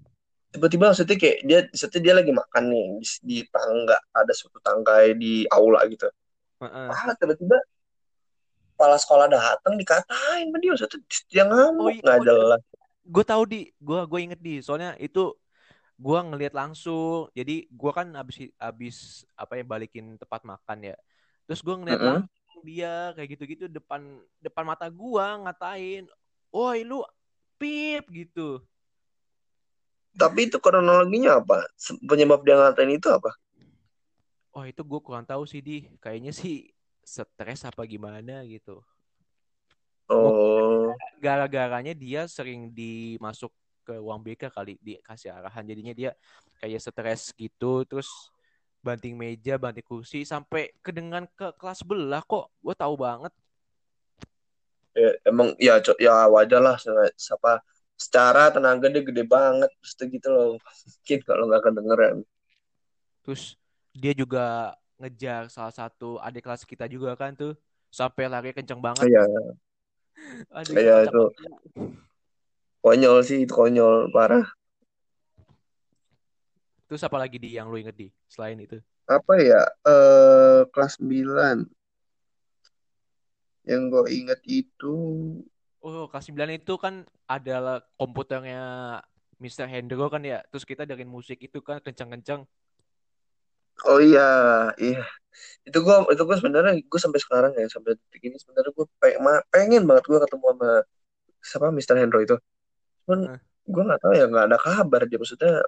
tiba-tiba maksudnya kayak dia maksudnya dia lagi makan nih di, di tangga ada suatu tangga di aula gitu Heeh. ah tiba-tiba kepala sekolah datang dikatain sama dia maksudnya dia ngamuk Oh iya, nggak oh iya. jelas Gue tahu di, gue gue inget di. Soalnya itu gue ngelihat langsung. Jadi gue kan abis abis apa ya balikin tempat makan ya. Terus gue ngeliat Mm-mm. langsung dia kayak gitu-gitu depan depan mata gua ngatain, "Woi lu pip" gitu. Tapi itu kronologinya apa? Penyebab dia ngatain itu apa? Oh itu gue kurang tahu sih di. Kayaknya sih stres apa gimana gitu. Oh, Gara-garanya dia sering dimasuk ke uang BK kali dikasih arahan. Jadinya dia kayak stres gitu. Terus banting meja, banting kursi sampai kedengan ke kelas sebelah kok. Gue tahu banget. ya, emang ya ya wajar lah siapa secara tenaga dia gede banget terus gitu loh. [laughs] Mungkin kalau nggak kedengeran. Terus dia juga ngejar salah satu adik kelas kita juga kan tuh. Sampai lari kenceng banget. Iya, [laughs] Aduh, Iya, itu. konyol sih itu konyol parah. Terus apa lagi di yang lu inget di selain itu? Apa ya? Eh kelas 9 yang gue inget itu Oh, kelas 9 itu kan adalah komputernya Mr. Hendro kan ya. Terus kita dengerin musik itu kan kenceng-kenceng. Oh iya, iya. Itu gua itu gua sebenarnya gue sampai sekarang ya sampai detik ini sebenarnya gue pengen banget gue ketemu sama siapa Mr. Hendro itu. Cuman Hah? gue nggak tahu ya nggak ada kabar dia maksudnya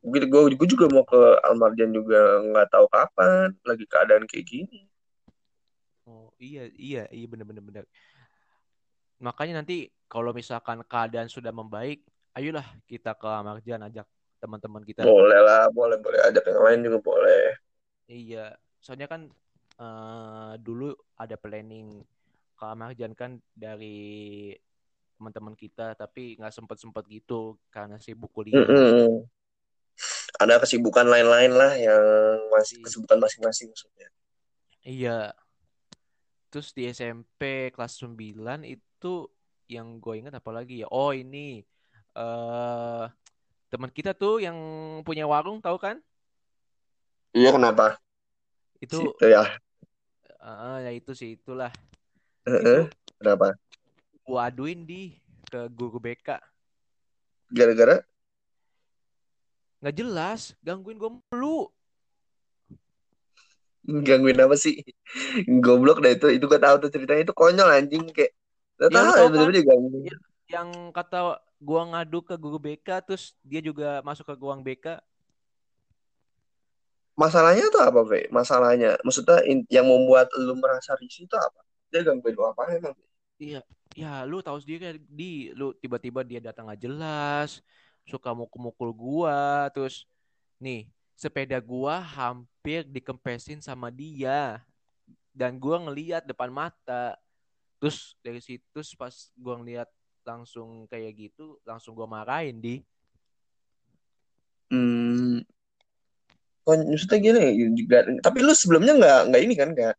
gue gue juga mau ke Almarjan juga nggak tahu kapan lagi keadaan kayak gini. Oh, iya, iya, iya bener-bener bener. Makanya nanti kalau misalkan keadaan sudah membaik, ayolah kita ke Marjan ajak teman-teman kita. Boleh lah, boleh boleh ada yang lain juga boleh. Iya, soalnya kan uh, dulu ada planning ke Marjan kan dari teman-teman kita, tapi nggak sempet-sempet gitu karena sibuk kuliah. Mm -mm. Ada kesibukan lain-lain lah yang masih Iya. kesibukan masing-masing maksudnya. Iya. Terus di SMP kelas 9 itu yang gue ingat apa lagi ya? Oh ini uh, teman kita tuh yang punya warung tahu kan? Iya kenapa? Itu Situ ya. uh, ya itu sih itulah. Uh -uh. Itu Kenapa? gue aduin di ke guru BK. Gara-gara? Nggak jelas, gangguin gue mulu. Gangguin apa sih? Goblok dah itu. Itu gue tahu tuh ceritanya itu konyol anjing kayak. Gak Ya, tahu tahu ya bener-bener digangguin. Ya, yang kata gua ngadu ke guru BK terus dia juga masuk ke ruang BK. Masalahnya tuh apa, Ve? Masalahnya, maksudnya yang membuat lu merasa risih itu apa? Dia gangguin lu apa emang? Iya, ya lu tahu sendiri kan, di lu tiba-tiba dia datang nggak jelas, suka mukul-mukul gua, terus nih sepeda gua hampir dikempesin sama dia dan gua ngeliat depan mata. Terus dari situ pas gua ngeliat langsung kayak gitu, langsung gua marahin di. Hmm, kok maksudnya gini juga. Tapi lu sebelumnya nggak nggak ini kan nggak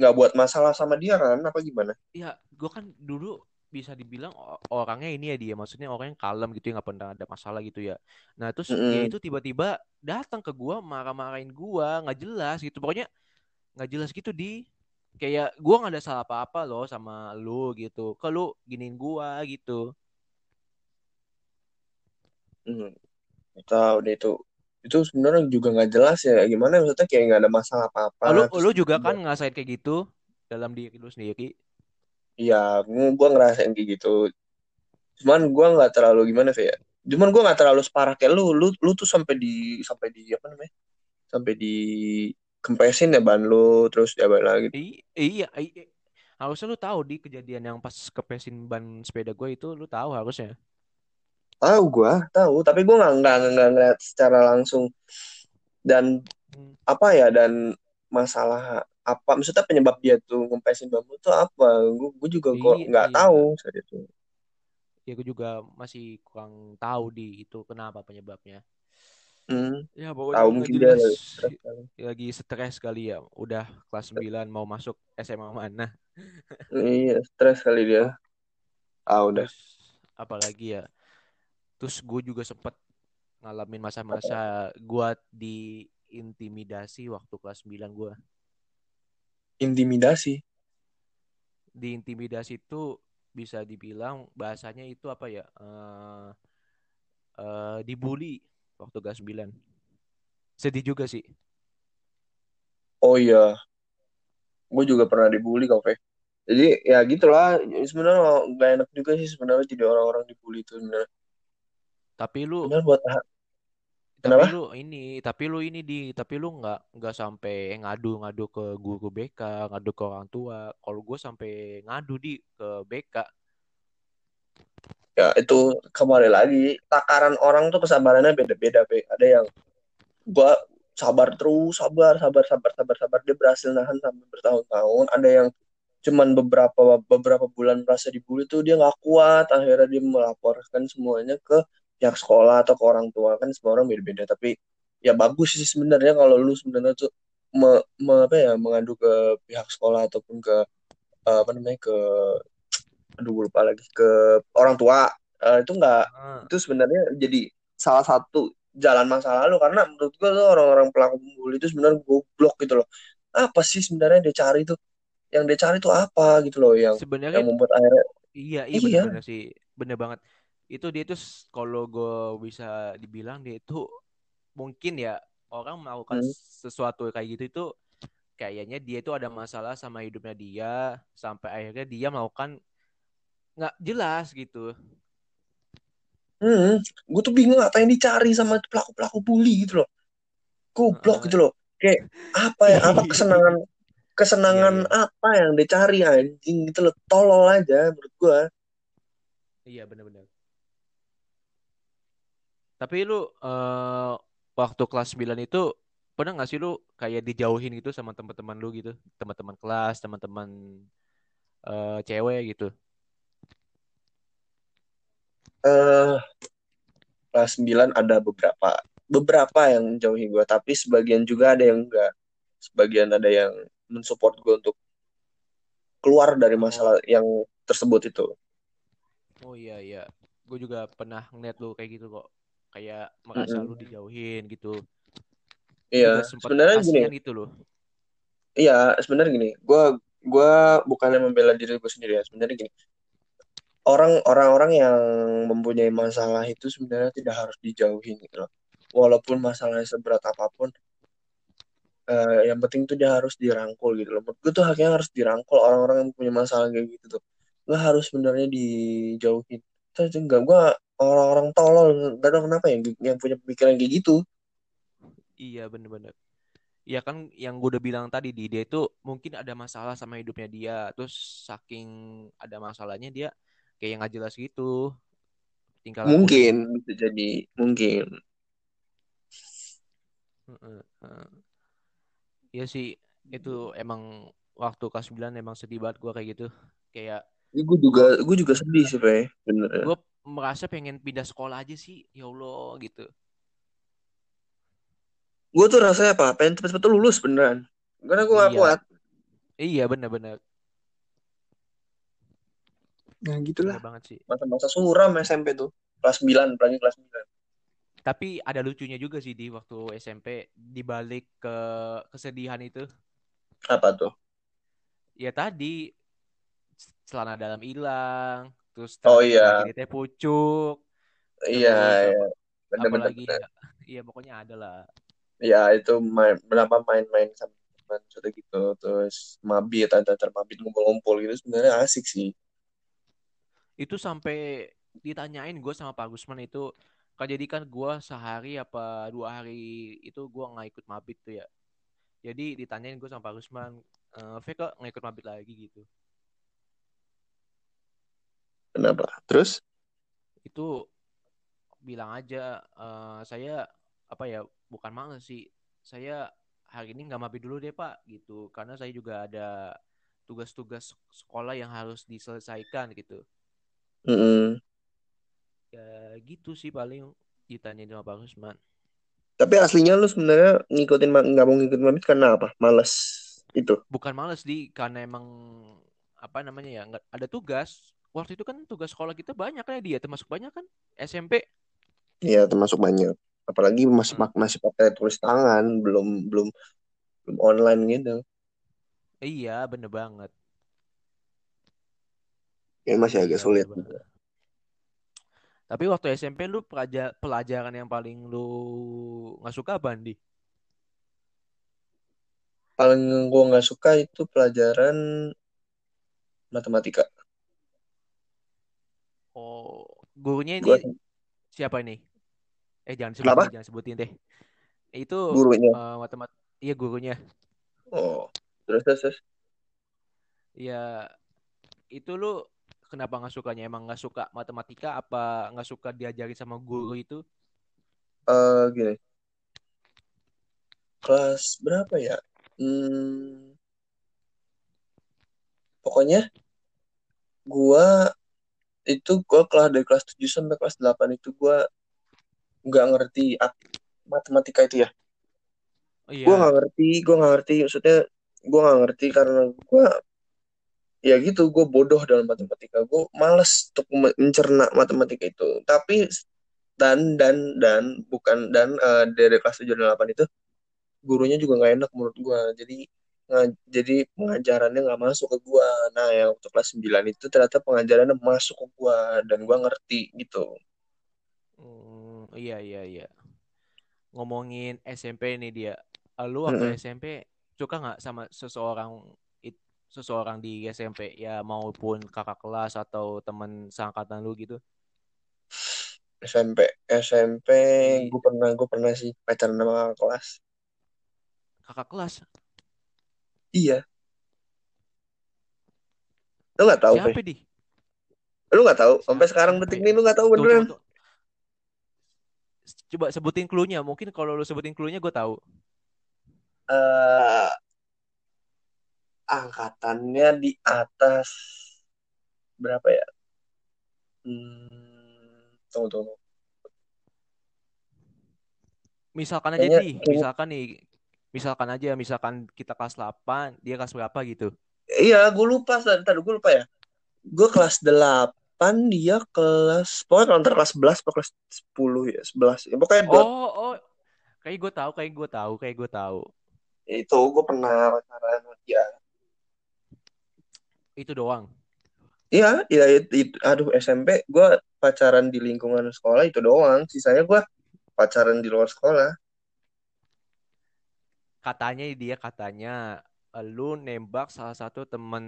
nggak buat masalah sama dia kan? Apa gimana? Ya, gua kan dulu bisa dibilang orangnya ini ya dia, maksudnya orang yang kalem gitu ya nggak pernah ada masalah gitu ya. Nah terus dia Mm-mm. itu tiba-tiba datang ke gua marah-marahin gua nggak jelas gitu, pokoknya nggak jelas gitu di kayak gua nggak ada salah apa-apa loh sama lu gitu, ke lu giniin gua gitu. Hmm, tahu deh itu. Itu sebenarnya juga nggak jelas ya. Gimana maksudnya kayak nggak ada masalah apa-apa. Lu lu juga kan ngerasain kayak gitu dalam diri lu sendiri. Iya, gue ngerasain kayak gitu. Cuman gue nggak terlalu gimana ya. Cuman gue nggak terlalu separah kayak lu. Lu lu tuh sampai di sampai di apa namanya? Sampai di kempesin ya ban lu terus ya balik lagi. I- iya, iya. Harusnya lu tahu di kejadian yang pas kepesin ban sepeda gue itu lu tahu harusnya. Tahu gue, tahu. Tapi gue nggak nggak nggak ngeliat secara langsung dan Hmm. apa ya dan masalah apa maksudnya penyebab dia tuh ngempesin bambu tuh apa gue gue juga kok Iya, nggak iya. tahu saat itu Ya gue juga masih kurang tahu di itu kenapa penyebabnya. hmm, Ya tahu pokoknya nggak mungkin dia lagi stres kali. Lagi stres kali ya. Udah kelas 9 mau masuk SMA mana. iya stres kali dia ah udah Terus apalagi ya. Terus gue juga sempet ngalamin masa-masa gue diintimidasi waktu kelas 9 gue. Intimidasi Diintimidasi itu bisa dibilang bahasanya itu apa ya? eh eh, dibully waktu kelas 9. Sedih juga sih. oh iya gue juga pernah dibully kok Fe. jadi ya gitulah sebenarnya nggak enak juga sih sebenarnya jadi orang-orang dibully itu sebenarnya Tapi lu buat tapi Kenapa? lu ini tapi lu ini di tapi lu nggak nggak sampai ngadu-ngadu ke guru BK ngadu ke orang tua kalau gue sampai ngadu di ke BK ya itu kembali lagi takaran orang tuh kesabarannya beda-beda Fe. ada yang gua sabar terus sabar sabar sabar sabar sabar dia berhasil nahan sampai bertahun-tahun ada yang cuman beberapa beberapa bulan merasa dibully tuh dia nggak kuat akhirnya dia melaporkan semuanya ke pihak sekolah atau ke orang tua kan semua orang beda-beda. Tapi ya bagus sih sebenarnya kalau lu sebenarnya tuh me, me- apa ya mengadu ke pihak sekolah ataupun ke eh, apa namanya ke aduh lupa lagi ke orang tua. Eh, itu nggak Ah, itu sebenarnya jadi salah satu jalan masa lalu. Karena menurut gua tuh orang-orang pelaku pembuli itu sebenarnya goblok gitu loh. Apa sih sebenarnya dia cari tuh? Yang dia cari tuh apa gitu loh yang sebenarnya yang membuat akhirnya iya iya iya. bener-bener sih. Bener banget itu dia s- kalau gue bisa dibilang dia itu mungkin ya orang melakukan hmm, sesuatu kayak gitu itu kayaknya dia itu ada masalah sama hidupnya dia sampai akhirnya dia melakukan nggak jelas gitu. Hmm. gue tuh bingung apa yang dicari sama pelaku pelaku bully gitu loh. Goblok Heeh. gitu loh. Kayak apa ya apa [laughs] kesenangan kesenangan iya apa yang dia cari anjing gitu loh. Tolol aja menurut gua. Iya bener-bener Tapi lu eh, waktu kelas 9 itu pernah nggak sih lu kayak dijauhin gitu sama teman-teman lu gitu, teman-teman kelas, teman-teman eh, cewek gitu? eh kelas 9 ada beberapa beberapa yang menjauhi gue tapi sebagian juga ada yang enggak sebagian ada yang mensupport gue untuk keluar dari Oh, masalah yang tersebut itu oh iya iya. Gue juga pernah ngeliat lu kayak gitu kok. Kayak merasa lu Mm-mm. dijauhin gitu. Gue iya sebenarnya gini gitu loh. iya sebenarnya gini gue gue bukannya membela diri gue sendiri ya sebenarnya gini orang orang-orang yang mempunyai masalah itu sebenarnya tidak harus dijauhin gitu loh walaupun masalahnya seberat apa pun eh, yang penting tuh dia harus dirangkul gitu loh. Menurut gue tuh haknya harus dirangkul orang-orang yang punya masalah kayak gitu tuh. Gak harus sebenarnya dijauhin. Terus enggak, gue orang-orang tolol, gak kenapa yang, yang punya pemikiran kayak gitu. Iya bener-bener. Ya kan yang gue udah bilang tadi di dia itu mungkin ada masalah sama hidupnya dia. Terus saking ada masalahnya dia kayak nggak jelas gitu lakunya. Mungkin, bisa jadi, mungkin. Iya sih itu emang waktu kelas 9 emang sedih banget gue kayak gitu. Kayak Gue juga, gue gue juga sedih sih, Pak. Bener. gue merasa pengen pindah sekolah aja sih. Ya Allah gitu. Gue tuh rasanya apa? Pengen cepet-cepet lulus beneran. Karena gue gak Iya, kuat. iya bener-bener Nah, bener gitulah. banget sih. Masa-masa suram SMP tuh. Kelas 9, apalagi kelas 9. Tapi ada lucunya juga sih di waktu SMP dibalik ke kesedihan itu. Apa tuh? Ya tadi celana dalam hilang, terus Oh iya, teh pucuk, iya, iya. apalagi ya iya pokoknya ada lah. ya itu main berapa main-main sama teman sudah gitu terus mabit antar mabit ngumpul-ngumpul gitu sebenarnya asik sih Itu sampai ditanyain gue sama Pak Gusman itu kan jadi kan gue sehari apa dua hari itu gue nggak ikut mabit tuh ya. Jadi ditanyain gue sama Pak Gusman, e, V kok nggak ikut mabit lagi gitu. Kenapa terus? Itu bilang aja "Eh, saya apa ya bukan males sih. Saya hari ini nggak mabit dulu deh pak gitu. Karena saya juga ada tugas-tugas sekolah yang harus diselesaikan gitu. Mm-mm. ya gitu sih paling ditanyain sama Pak Rusman tapi aslinya lu sebenarnya ngikutin nggak mau ngikutin mabit karena apa? Males itu? Bukan males di karena emang apa namanya ya nggak ada tugas waktu itu kan tugas sekolah kita banyak kan ya dia termasuk banyak kan SMP ya termasuk banyak. Apalagi masih Hmm. masih pakai tulis tangan belum belum belum online gitu. Iya bener banget. Ya masih agak iya sulit. bener. Banget tapi waktu SMP lu pelajar- pelajaran yang paling lu nggak suka apa Andi? paling gua nggak suka itu pelajaran matematika Gurunya gua ini siapa ini? Eh, jangan sebutin kenapa deh, jangan sebutin deh. Itu gurunya eh, matemat iya gurunya. oh terus terus, terus. Ya, itu lu kenapa nggak sukanya? Emang nggak suka matematika apa nggak suka diajarin sama guru itu? Eh, gini kelas berapa ya hmm, pokoknya gua itu gua kelas dari kelas 7 sampai kelas 8 itu gua nggak ngerti matematika itu ya. Oh Gua iya. nggak ngerti, gua nggak ngerti maksudnya gua nggak ngerti karena gua ya gitu gua bodoh dalam matematika. Gua males untuk me- mencerna matematika itu. Tapi dan dan dan bukan dan eh, dari kelas 7 dan 8 itu gurunya juga nggak enak menurut gua. Jadi nga- jadi pengajarannya nggak masuk ke gua. Nah, yang waktu kelas 9 itu ternyata pengajarannya masuk ke gua dan gua ngerti gitu. Hmm, iya iya iya. Ngomongin SMP nih dia. Eh, Lu waktu Mm-mm. SMP suka nggak sama seseorang seseorang di SMP ya maupun kakak kelas atau teman seangkatan lu gitu? SMP SMP Iya. gue pernah gue pernah sih pacaran sama kakak kelas Kakak kelas iya lu nggak tahu Fe siapa di? lu nggak tahu sampai sekarang detik ya? ini lu nggak tahu Tunggu, tunggu, beneran. Coba sebutin clue-nya. Mungkin kalau lu sebutin clue-nya gue tahu. eh angkatannya di atas berapa ya? Hmm, tunggu tunggu. Misalkan aja Kayaknya, nih, misalkan nih, misalkan aja, misalkan kita kelas 8, dia kelas berapa gitu. iya, gue lupa. Tadi gue lupa ya. Gue kelas 8, dia kelas pokoknya antara kelas 11 atau kelas 10 ya, 11. Ya, pokoknya dua, Oh, oh, kayak gue tahu, kayak gue tahu, kayak gue tahu. itu gue pernah pacaran sama dia. Itu doang. Iya, iya, itu, itu- aduh SMP gue pacaran di lingkungan sekolah itu doang. Sisanya gue pacaran di luar sekolah. Katanya dia katanya eh, lu nembak salah satu temen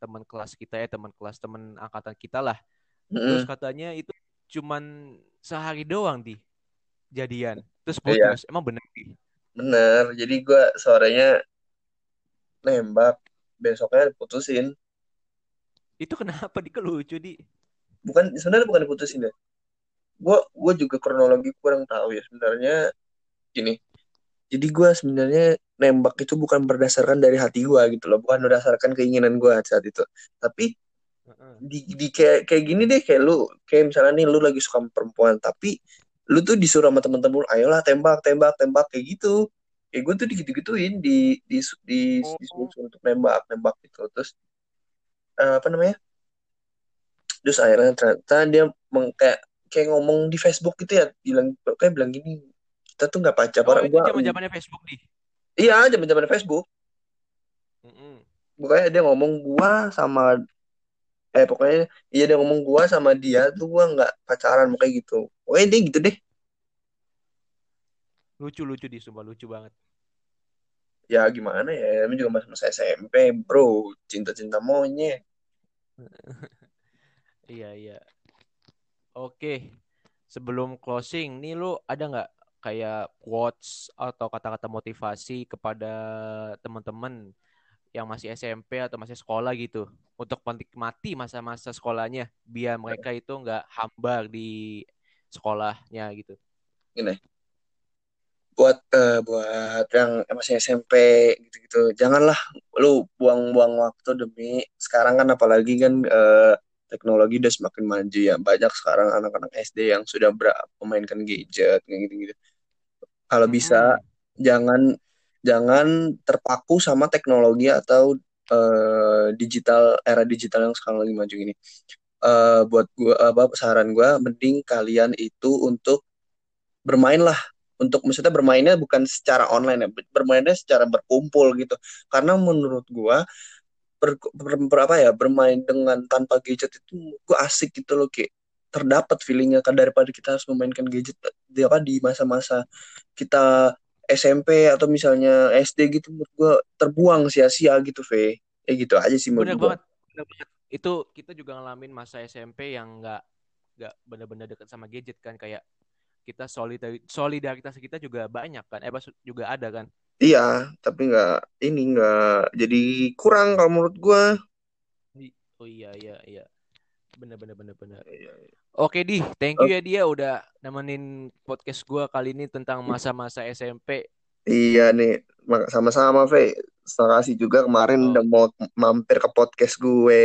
temen kelas kita ya, temen kelas temen angkatan kita lah. Terus katanya itu cuman sehari doang di jadian. Terus Iya, putus. Emang bener di? bener. Jadi gue sorenya nembak, besoknya diputusin. Itu kenapa di lucu di? Bukan, sebenarnya bukan diputusin ya. Gue gue juga kronologi kurang tahu ya. Sebenarnya gini. Jadi gue sebenarnya nembak itu bukan berdasarkan dari hati gue gitu loh, bukan berdasarkan keinginan gue saat itu. Tapi di, di kayak kayak gini deh kayak lu kayak misalnya nih lu lagi suka perempuan tapi lu tuh disuruh sama temen-temen lu ayolah tembak tembak tembak kayak gitu. Kayak gue tuh digitu-gituin di di di disuruh Oh, untuk nembak nembak gitu. Terus eh, apa namanya? Terus akhirnya ternyata dia meng, kayak kayak ngomong di Facebook gitu ya bilang kayak bilang gini kita tuh nggak oh pacaran itu gua zaman-zamannya Facebook di. iya zaman-zaman Facebook Mm-mm. pokoknya dia ngomong gua sama eh pokoknya iya dia ngomong gua sama dia tuh gua nggak pacaran kayak gitu pokoknya dia gitu deh Lucu-lucu di, sumpah lucu banget. ya gimana ya ini juga masa-masa SMP bro cinta-cinta monyet [laughs] Iya, iya. Oke, sebelum closing, nih lu ada nggak kayak quotes atau kata-kata motivasi kepada teman-teman yang masih SMP atau masih sekolah gitu untuk menikmati masa-masa sekolahnya biar mereka itu nggak hambar di sekolahnya gitu. gini buat eh, buat yang masih SMP gitu-gitu janganlah lu buang-buang waktu demi sekarang kan apalagi kan eh, teknologi udah semakin maju ya. Banyak sekarang anak-anak SD yang sudah memainkan gadget kayak gitu-gitu. Kalau bisa Mm-mm. jangan jangan terpaku sama teknologi atau eh, digital era digital yang sekarang lagi maju ini. Eh buat gua apa saran gua mending kalian itu untuk bermainlah. Untuk maksudnya bermainnya bukan secara online ya bermainnya secara berkumpul gitu. Karena menurut gua ber, ber- ber- apa ya bermain dengan tanpa gadget itu gua asik gitu loh kayak terdapat feelingnya kan daripada kita harus memainkan gadget di apa di masa-masa kita SMP atau misalnya SD gitu menurut gua terbuang sia-sia gitu Ve ya gitu aja sih menurut banget, banget. Itu kita juga ngalamin masa SMP yang nggak nggak bener-bener deket sama gadget kan kayak kita solidari- solidaritas kita juga banyak kan, eh juga ada kan. Iya tapi nggak ini nggak jadi kurang kalau menurut gua Oh iya iya iya, bener bener bener bener. Iya, iya. Oke di, thank you ya dia udah nemenin podcast gua kali ini tentang masa-masa SMP. Iya nih, sama-sama Fe. Terima kasih juga kemarin Oh, udah mau mampir ke podcast gue.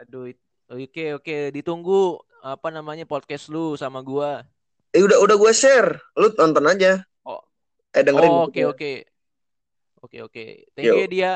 aduh, oke oke, ditunggu apa namanya podcast lu sama gua. Eh udah udah gue share, lu nonton aja. Eh dengerin oh, oke oke, oke oke, thank you ya dia.